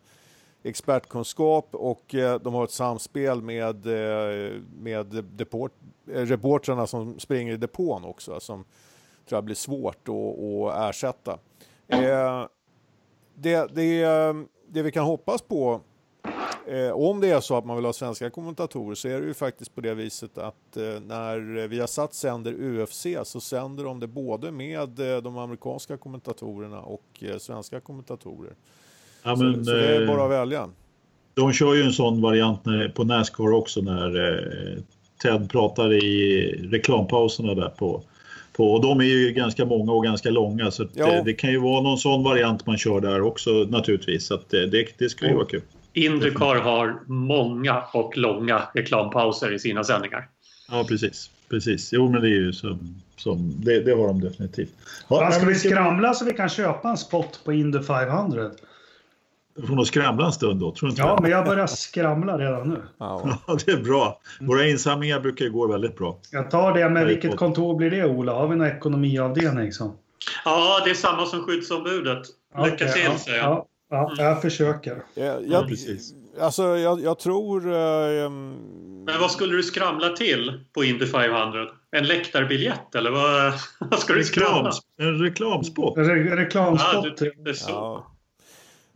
expertkunskap och de har ett samspel med, med deport, reportrarna som springer i depån också, som tror jag blir svårt att, att ersätta. Det, det, det vi kan hoppas på Eh, om det är så att man vill ha svenska kommentatorer så är det ju faktiskt på det viset att eh, när Viasat sänder UFC så sänder de det både med eh, de amerikanska kommentatorerna och eh, svenska kommentatorer. Ja, men, så, så, det är bara att eh, välja. De kör ju en sån variant när, på Nascar också när eh, Ted pratar i reklampauserna där på. Och de är ju ganska många och ganska långa så det, det, kan ju vara någon sån variant man kör där också naturligtvis. Så det, det, det skulle ju vara kul. Indycar har många och långa reklampauser i sina sändningar. Ja, precis. Precis. Jo, men det är ju som... som det, det har de definitivt. Ja, ska vi skramla så vi kan köpa en spot på Indy 500? Du får nog skramla en stund då, tror inte Ja, men jag börjar skramla redan nu. <laughs> Ja, det är bra. Våra insamlingar brukar ju gå väldigt bra. Jag tar det, men vilket kontor blir det, Ola? Har vi någon ekonomiavdelning? Så? Ja, det är samma som skyddsombudet. Lycka okay, till, ja, säger jag. Ja, ja, jag försöker. Jag, jag, precis. Alltså, jag, jag tror... Uh, men vad skulle du skramla till på Indy 500? En läktarbiljett eller vad, <laughs> vad ska du skramla? En reklamspot. En re reklamspot. Ja, det, så. Ja.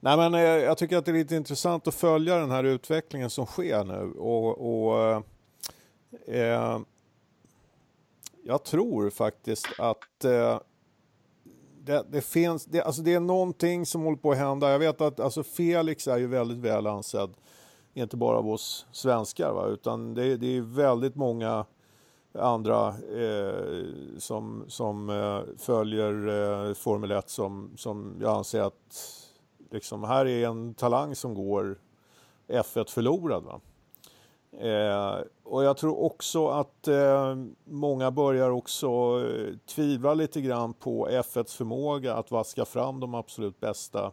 Nej, men eh, jag tycker att det är lite intressant att följa den här utvecklingen som sker nu. Och, och eh, jag tror faktiskt att eh, det, det, finns, det, alltså det är någonting som håller på att hända. Jag vet att alltså Felix är ju väldigt väl ansedd, inte bara av oss svenskar, va? utan det, det är väldigt många andra eh, som, som eh, följer eh, Formel 1 som, som jag anser att liksom, här är en talang som går F1 förlorad. Va? Eh, och jag tror också att eh, många börjar också eh, tvivla lite grann på F1s förmåga att vaska fram de absolut bästa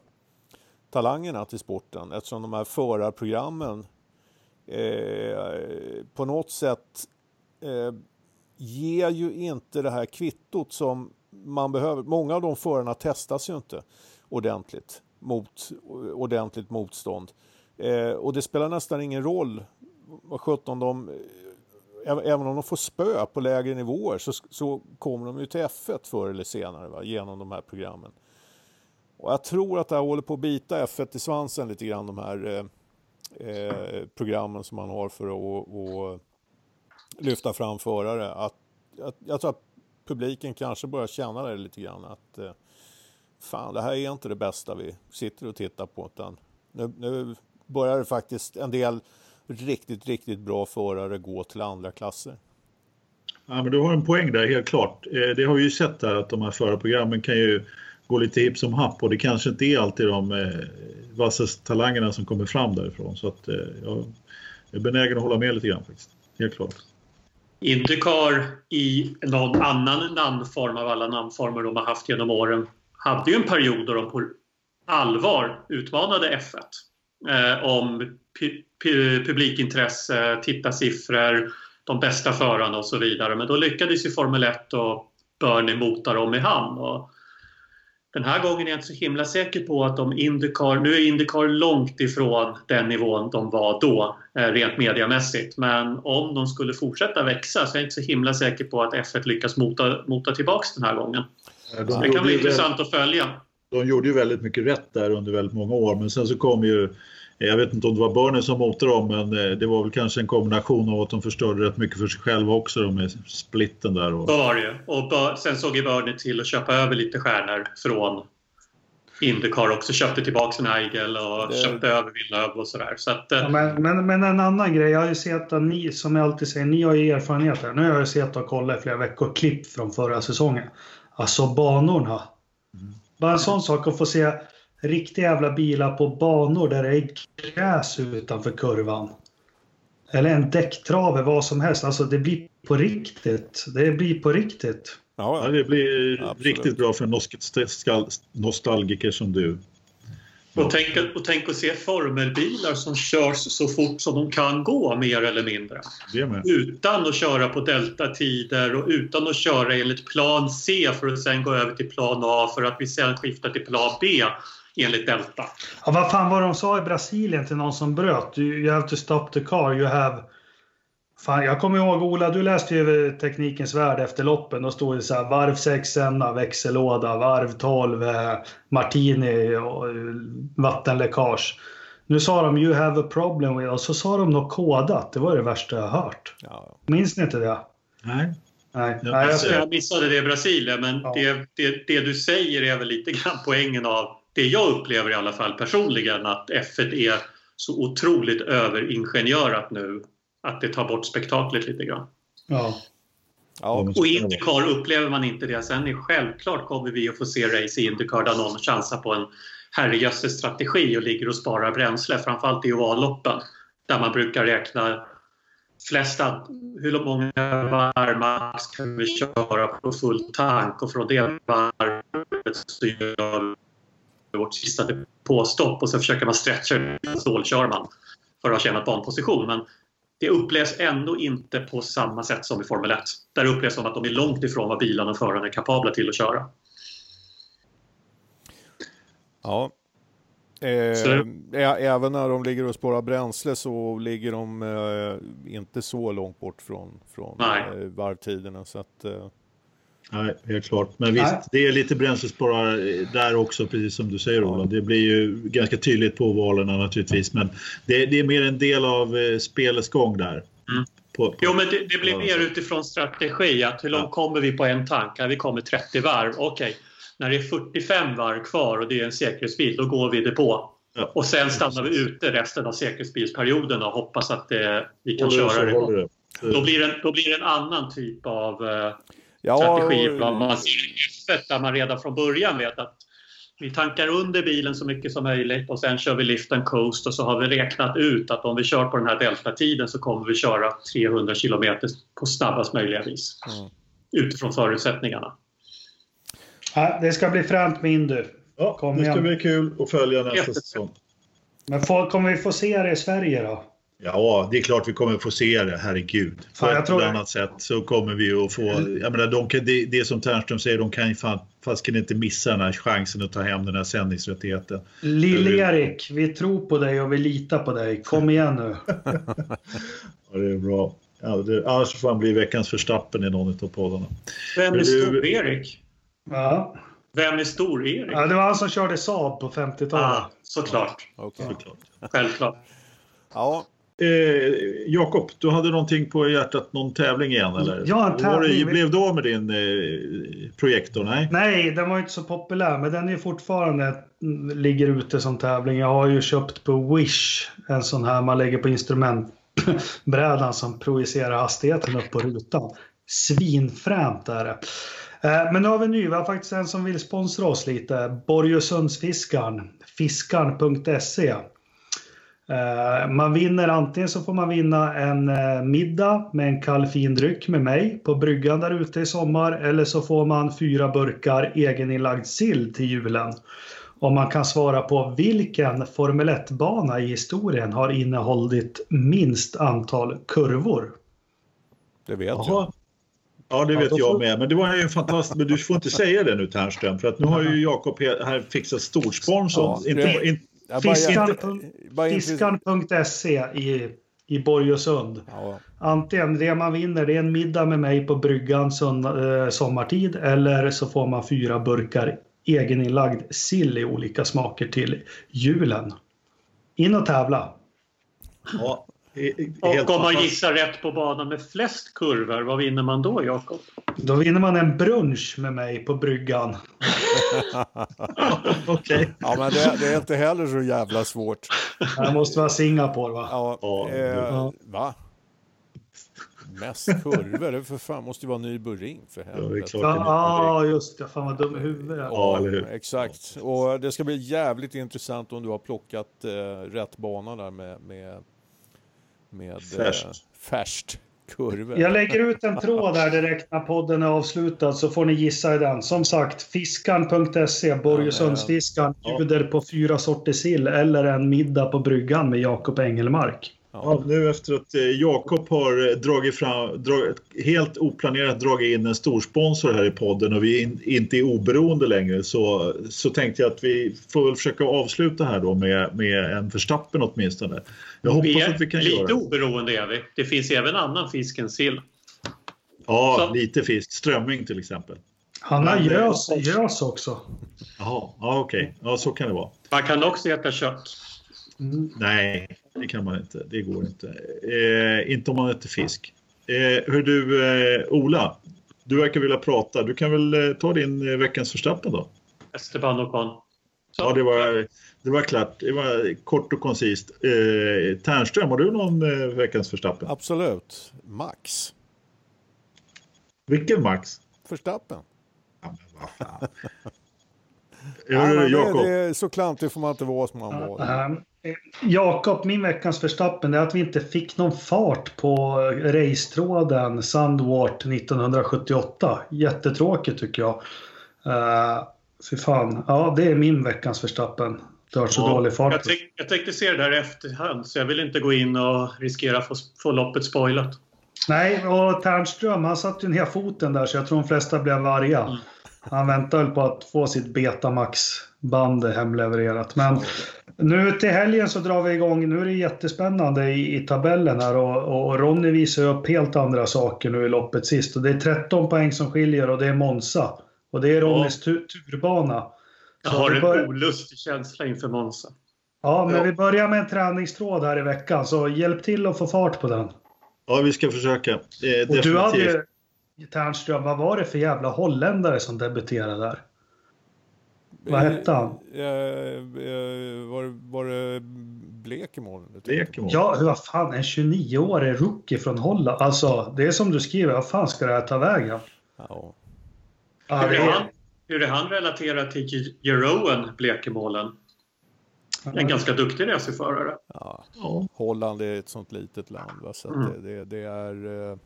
talangerna till sporten eftersom de här förarprogrammen eh, på något sätt eh, ger ju inte det här kvittot som man behöver. Många av de förarna testas ju inte ordentligt mot ordentligt motstånd. Eh, och det spelar nästan ingen roll vad sjutton de eh, även om de får spö på lägre nivåer så, så kommer de ju till F1 förr eller senare va, genom de här programmen. Och jag tror att det här håller på att bita F1 i svansen lite grann de här eh, eh programmen som man har för att och, lyfta fram förare. Att, att, jag tror att publiken kanske börjar känna det lite grann att eh, fan det här är inte det bästa vi sitter och tittar på utan nu, nu börjar det faktiskt en del riktigt, riktigt bra förare gå till andra klasser. Ja, men du har en poäng där, helt klart. Eh, det har vi ju sett här att de här förarprogrammen kan ju gå lite hipp som happ och det kanske inte är alltid de eh, vassaste talangerna som kommer fram därifrån. Så att, eh, jag är benägen att hålla med lite grann faktiskt. Helt klart. Indycar i någon annan namnform av alla namnformer de har haft genom åren hade ju en period då de på allvar utmanade F1 eh, om publikintresse, tittarsiffror, de bästa förarna och så vidare. Men då lyckades ju Formel 1 och Bernie mota dem i hamn. Och den här gången är jag inte så himla säker på att de Indycar, nu är Indycar långt ifrån den nivån de var då, eh, rent mediamässigt. Men om de skulle fortsätta växa så är jag inte så himla säker på att F1 lyckas mota, mota tillbaks den här gången. De så det kan bli intressant att följa. De gjorde ju väldigt mycket rätt där under väldigt många år men sen så kom ju jag vet inte om det var Burnley som motorade dem men eh, det var väl kanske en kombination av att de förstörde rätt mycket för sig själva också med splitten där. Och... Var ju. Och Bör, sen såg ju Burnley till att köpa över lite stjärnor från Indycar också. Köpte tillbaka en Eigel och det... köpte över Villeneuve och sådär. Så att, ja, men, men, men, en annan grej. Jag har ju sett att ni, som jag alltid säger, ni har ju erfarenhet här. Nu har jag sett och kollat i flera veckor klipp från förra säsongen. Alltså banorna. Mm. Bara en sån sak att få se riktiga jävla bilar på banor där det är gräs utanför kurvan. Eller en däcktrave, vad som helst. Alltså det blir på riktigt. Det blir på riktigt. Ja, det blir Absolut. riktigt bra för en nostalgiker som du. Och tänk, och tänk att se formelbilar som körs så fort som de kan gå, mer eller mindre. Utan att köra på deltatider och utan att köra enligt plan C för att sen gå över till plan A för att vi sen skiftar till plan B enligt Delta. Ja, vad fan var de sa i Brasilien till någon som bröt? You have to stop the car, you have... Fan, jag kommer ihåg Ola, du läste ju Teknikens Värld efter loppen. Då stod det så här varv 6 växellåda, varv 12 eh, Martini och eh, vattenläckage. Nu sa de you have a problem with och så sa de något kodat. Det var det värsta jag hört. Ja. Minns ni inte det? Nej. Nej. Ja, alltså, jag missade det i Brasilien men ja. det, det, det, du säger är väl lite grann poängen av det jag upplever i alla fall personligen att F1 är så otroligt överingenjörat nu att det tar bort spektaklet lite grann. Ja. Ja. Och Indycar upplever man inte det. Sen är självklart kommer vi att få se race i Indycar där någon chansar på en herrejösses strategi och ligger och sparar bränsle. Framförallt i ovalloppen där man brukar räkna flesta, hur många varv max kan vi köra på full tank och från det varvet så gör vårt sista påstopp och så försöker man stretcha stålkör man för att ha tjänat banposition. Men det upplevs ändå inte på samma sätt som i Formel 1. Där upplevs som att de är långt ifrån vad bilarna och förarna är kapabla till att köra. Ja. Eh, även när de ligger och spårar bränsle så ligger de eh, inte så långt bort från, från eh, varvtiderna. Så att, eh... Nej, helt klart. Men visst, Nej. det är lite bränslesparar där också, precis som du säger Ola. Det blir ju ganska tydligt på valerna naturligtvis, men det, det är mer en del av eh, spelets gång där. Mm. På, på, jo, men det, det blir mer utifrån strategi. Att hur långt ja. kommer vi på en tank? Vi kommer 30 varv. Okej, okay när det är 45 varv kvar och det är en säkerhetsbil, då går vi det på. Ja. Och sen stannar vi ute resten av säkerhetsbilsperioden och hoppas att det, vi kan köra det. det. Då, blir det, då blir det en annan typ av eh, ja, strategi. Och... Man ser där man redan från början vet att vi tankar under bilen så mycket som möjligt och sen kör vi lift and coast och så har vi räknat ut att om vi kör på den här deltatiden så kommer vi köra 300 kilometer på snabbast möjliga vis. Mm. Utifrån förutsättningarna. Ja, det ska bli fränt med Indy. Ja, Kom det ska igen. bli kul att följa nästa säsong. Men får, kommer vi få se det i Sverige då? Ja, det är klart vi kommer få se det, herregud. På ett tror... eller annat sätt så kommer vi att få... Jag menar, de kan, det, det som Ternström säger, de kan ju fan, fast inte missa den här chansen att ta hem den här sändningsrättigheten. Lill-Erik, vi tror på dig och vi litar på dig. Kom igen nu. <laughs> ja, det är bra. Ja, det, annars får han bli veckans förstappen i någon av poddarna. Vem är Stor-Erik? Ja. Vem är Stor-Erik? Ja, det var han som körde Saab på 50-talet. Ah, såklart. Okay. såklart. Självklart. Ja. Eh, Jakob, du hade någonting på hjärtat, någon tävling igen eller? Ja, en tävling. Det, blev du av med din eh, projektor? Nej? Nej, den var inte så populär, men den är fortfarande ligger ute som tävling. Jag har ju köpt på Wish en sån här man lägger på instrumentbrädan som projicerar hastigheten upp på rutan. Svinfränt är det. Eh, men nu har vi en ny, vi har faktiskt en som vill sponsra oss lite. Borgösundsfiskaren, fiskarn.se. Eh, man vinner antingen så får man vinna en eh, middag med en kall fin dryck med mig på bryggan där ute i sommar eller så får man fyra burkar egeninlagd sill till julen. Om man kan svara på vilken Formel 1-bana i historien har innehållit minst antal kurvor. Det vet Aha. jag. Ja, det vet ja, jag med. Men det var ju fantastiskt. Men du får inte säga det nu Ternström, för att nu har ju Jakob här fixat storsponsor. Ja, Fiskan.se i, i Borgösund. Ja. Antingen det man vinner det är en middag med mig på bryggan eh, sommartid eller så får man fyra burkar egeninlagd sill i olika smaker till julen. In och tävla! Ja, och om man gissar rätt på banan med flest kurvor, vad vinner man då, Jakob? Då vinner man en brunch med mig på bryggan. <laughs> Okej. Okay. Ja, men det, det, är inte heller så jävla svårt. Det måste vara Singapore, va? Ja. Eh, ja. Va? Mest kurvor? Det för fan måste ju vara Nürburgring för helvete. Ja, ah, just det. Fan vad dum i huvudet. Ja, ja exakt. Och det ska bli jävligt intressant om du har plockat eh, rätt bana där med, med med färskt. Eh, färskt kurvor. Jag lägger ut en tråd där direkt när podden är avslutad så får ni gissa i den. Som sagt, fiskan.se, Borgesundsfiskan, bjuder på fyra sorter sill eller en middag på bryggan med Jakob Engelmark. Ja, nu efter att eh, Jakob har eh, dragit fram, drag, helt oplanerat dragit in en storsponsor här i podden och vi in, inte är oberoende längre så, så tänkte jag att vi får väl försöka avsluta här då med, med en förstappen åtminstone. Jag hoppas vi är att vi kan lite göra. oberoende är vi. Det finns även annan fisk än sill. Ja, så. lite fisk. Strömming till exempel. Han har gös, gös också. Jaha, ja, okej. Okay. Ja, så kan det vara. Man kan också äta kött. Mm. Nej, det kan man inte. Det går inte. Eh, inte om man äter fisk. Eh, hör du, eh, Ola, du verkar vilja prata. Du kan väl eh, ta din eh, veckans förstappen då? Esteban Ocon. Ja, det var, det var klart. Det var kort och koncist. Eh, Ternström, har du någon eh, veckans förstappen? Absolut. Max. Vilken Max? Förstappen. Ja, Ja, Jakob. det, är så klantig får man inte vara som han var. Ehm, eh, Jakob, min veckans förstappen är att vi inte fick någon fart på racetråden Sandwart 1978. Jättetråkigt tycker jag. Uh, fy fan. Ja, det är min veckans förstappen. Det har så Ja, dålig fart. Jag, tänk, jag tänkte se det där i efterhand så jag vill inte gå in och riskera att få, få loppet spoilat. Nej, och Ternström han satte ju ner foten där så jag tror de flesta blev arga. Mm. Han väntade väl på att få sitt Betamax-band hemlevererat. Men nu till helgen så drar vi igång. Nu är det jättespännande i, i tabellen här och, och Ronny visar upp helt andra saker nu i loppet sist. Och det är 13 poäng som skiljer och det är Monza. Och det är Ronnys tu, turbana. Jag har en bör- olustig känsla inför Monza. Ja, men Ja. vi börjar med en träningstråd här i veckan, så hjälp till att få fart på den. Ja, vi ska försöka. Eh, Och du definitivt. hade ju, Ternström, vad var det för jävla holländare som debuterade där? Vad hette han? Eh, eh, var, det- var det? Lekemo. Ja, vad fan, en 29-årig rookie från Holland. Alltså, det är som du skriver, vad fan ska det här ta vägen? Ja. Ja, Hur är, han, hur är han relaterad till Jeroen, Blekemålen? En ganska duktig racerförare. Ja. Ja. Holland är ett sånt litet land. Va? Så att Mm. det, det, det är...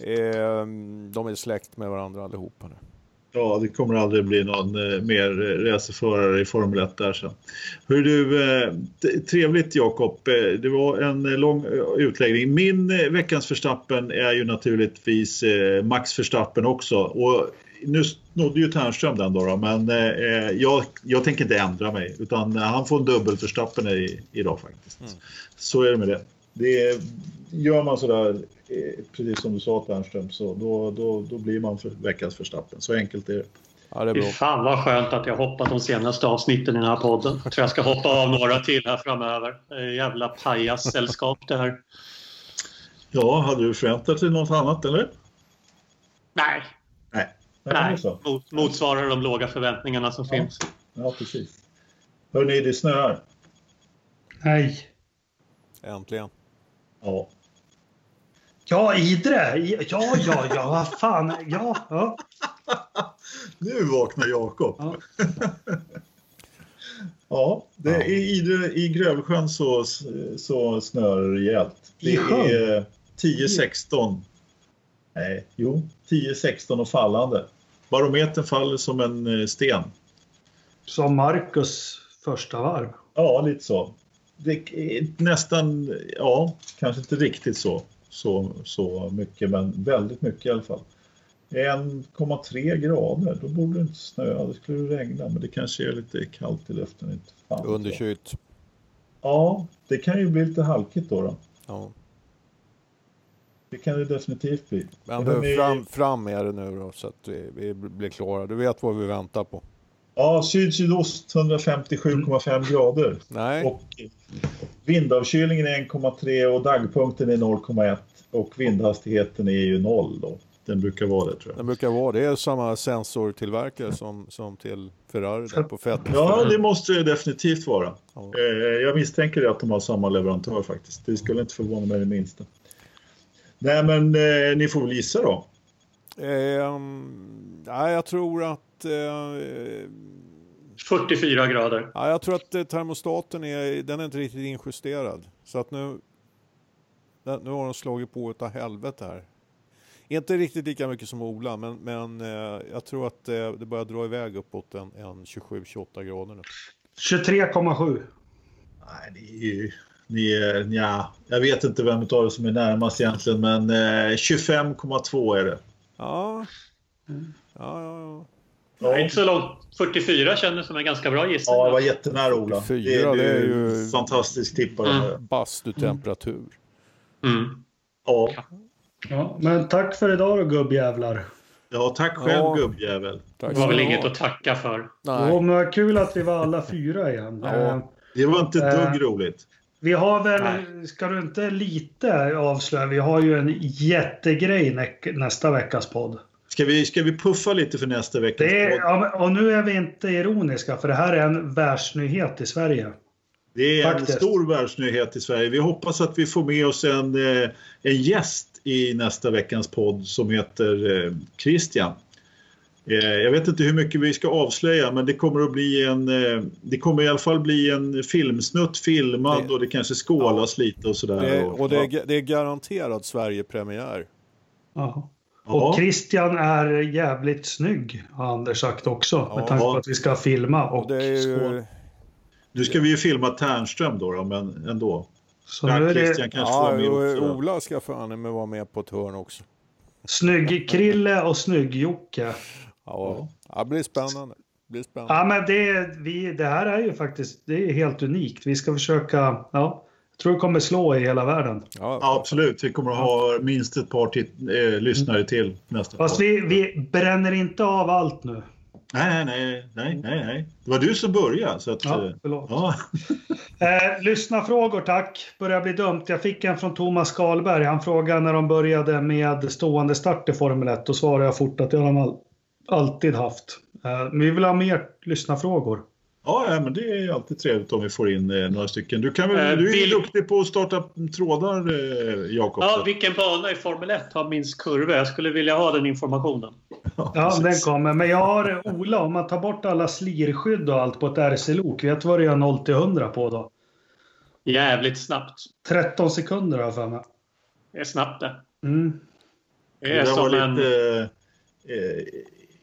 Eh, eh, de är släkt med varandra allihopa nu. Ja, det kommer aldrig bli någon eh, mer eh, racerförare i Formel 1 där sen. Hur du, eh, trevligt Jakob. Det var en eh, lång utläggning. Min veckans förstappen är ju naturligtvis Max Verstappen också. Och nu snodde ju Ternström den då, då men jag, jag tänker inte ändra mig utan han får en dubbel Verstappen i, idag faktiskt. Mm. Så är det med det. Det gör man sådär, eh, precis som du sa Ternström, så då, då, då blir man för veckans Verstappen. Så enkelt är det. Ja, det är bra. fan vad skönt att jag hoppat de senaste avsnitten i den här podden. Jag tror jag ska hoppa av några till här framöver. Jävla pajassällskap det här. Ja, hade du förväntat dig något annat eller? Nej, Nej. Nej. Mot, motsvarar de låga förväntningarna som Ja. finns. Ja, precis. Hörni, det snöar. nej. Äntligen. Ja. Ja, Idre! Ja, ja, ja, vad fan. Ja, ja. Nu vaknar Jakob. Ja. Ja, det är i, i Grövelsjön så, så snöar det rejält. Det är 10-16. Nej, jo, 10-16 och fallande. Barometern faller som en eh, sten. Som Marcus första varv. Ja, lite så. Det nästan, ja, kanske inte riktigt så, så, så mycket, men väldigt mycket i alla fall. 1,3 grader, då borde det inte snöa. Det skulle regna, men det kanske är lite kallt i luften. Inte fan. Underkylt. Ja, det kan ju bli lite halkigt då. då. Ja. Det kan det definitivt bli. Men du, fram, fram är det nu då så att vi, vi blir klara. Du vet vad vi väntar på. Ja, syd-sydost 157,5 grader. Nej, Och vindavkylningen är 1,3 och dagpunkten är 0,1 och vindhastigheten är ju 0 då. Den brukar vara det tror jag. brukar vara det. är samma sensortillverkare som, som till Ferrari där på fett. Ja, det måste det definitivt vara. Ja. Eh, Jag misstänker att de har samma leverantör faktiskt. Det skulle inte förvåna mig det minsta. Nej, men eh, ni får väl gissa då. Ehm, ja, jag tror att... Eh, 44 grader. ja, jag tror att eh, termostaten är, den är inte riktigt injusterad. Så att nu... Nu har de slagit på utav helvete här. Inte riktigt lika mycket som Ola, men, men eh, jag tror att eh, det börjar dra iväg uppåt en, en 27-28 grader nu. 23,7. Nej, är ju- ni är, nja, jag vet inte vem av er som är närmast egentligen, men eh, 25,2 är det. Ja, ja, ja. ja. Ja. Inte så långt. 44 kändes som en ganska bra gissning. Ja, det var jättenära Ola. 44, det är, det är ju fantastisk tippare. Mm. Bastutemperatur. Mm. Ja. Ja, men tack för idag då gubbjävlar. ja, tack själv Ja. gubbjävel. Tack Det var väl inget att tacka för. Nej. Och men kul att vi var alla fyra igen. Ja. Det var inte ett Eh. dugg roligt. Vi har väl, Nej. ska du inte lite avslöja, vi har ju en jättegrej nä- nästa veckas podd. Ska vi, ska vi puffa lite för nästa veckas Det är, podd? ja, och nu är vi inte ironiska för det här är en världsnyhet i Sverige. Det är en faktiskt. stor världsnyhet i Sverige. Vi hoppas att vi får med oss en, eh, en gäst i nästa veckans podd som heter eh, Christian. Eh, jag vet inte hur mycket vi ska avslöja men det kommer att bli en, eh, det kommer i alla fall bli en filmsnutt filmad Det- och det kanske skålas lite och sådär. Det, och det är, det är garanterat Sverige-premiär. Ja. Ja. Och Christian är jävligt snygg, har Anders sagt också. Ja. Med tanke på att vi ska filma och ju... Nu ska vi ju filma Tärnström då, då men ändå. Så Ja, nu är Christian det kanske Ja, med också. Ola ska fan med vara med på ett hörn också. snygg-Krille och snygg-Jocke. Ja, ja. det blir spännande. Det blir spännande. Ja, men det, vi, det här är ju faktiskt det är helt unikt. Vi ska försöka, ja, jag tror det kommer slå i hela världen. Ja, Ja, absolut. Vi kommer att ha minst ett par tit- eh, lyssnare till nästa Fast vi, vi bränner inte av allt nu. Nej, nej, nej, nej, nej. Det var du som började. Så att, Ja, eh, förlåt. ja. <laughs> Eh, lyssna frågor tack. Börjar bli dumt. Jag fick en från Thomas Karlberg. Han frågade när de började med stående start i Formel 1. Då svarade jag fort att det har de all, alltid haft. Eh, men vi vill ha mer lyssna frågor. Ja, ja, men det är ju alltid trevligt om vi får in eh, några stycken. Du, kan väl, Eh, du är ju vill- duktig på att starta trådar, Jakob. Ja, vilken bana i Formel 1 har minst kurvor? Jag skulle vilja ha den informationen. Ja, precis. den kommer. Men jag har Ola, om man tar bort alla slirskydd och allt på ett RC-lok. Vet du vad det gör 0 till 100 på då? Jävligt snabbt. 13 sekunder har jag för mig. Det är snabbt det. Mm. Det Det är var som en... lite... Eh,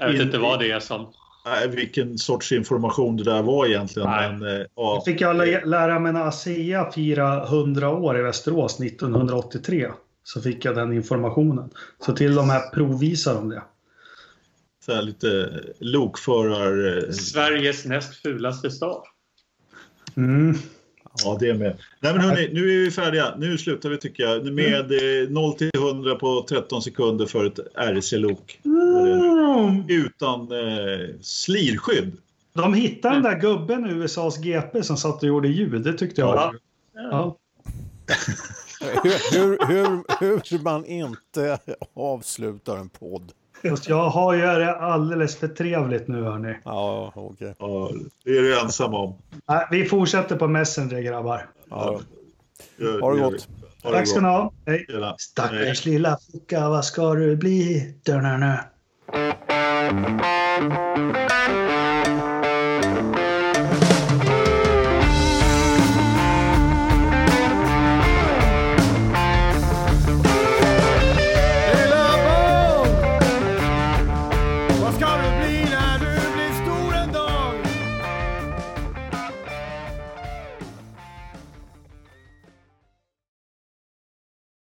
Jag vet in- inte vad det är som. nej, vilken sorts information det där var egentligen. Nej. Men, eh, ja. Fick jag lä- lära mig när ASEA firade 100 år i Västerås 1983. Så fick jag den informationen. Så till de här provvisar de det. Så här lite lokförar... Sveriges näst fulaste stad. Mm. Ja, det med. Nej, men hörni, nu är vi färdiga. Nu slutar vi tycker jag. Med eh, 0 till 100 på 13 sekunder för ett RC-lok. Mm. Utan eh, slirskydd. De hittade den där gubben i USAs GP som satt och gjorde ljud. Det tyckte jag Ja. Ja. <laughs> Hur, hur, hur, hur man inte avslutar en podd. Fast jag har ju det alldeles för trevligt nu hörni. Ja, okej. Ja, det är du ensam om. Nej, vi fortsätter på Messenger grabbar. Ja, Gör- ha det gott. Ha det Tack ska ni ha. Hej. Stackars lilla flicka, vad ska du bli? Dun-dun-dun.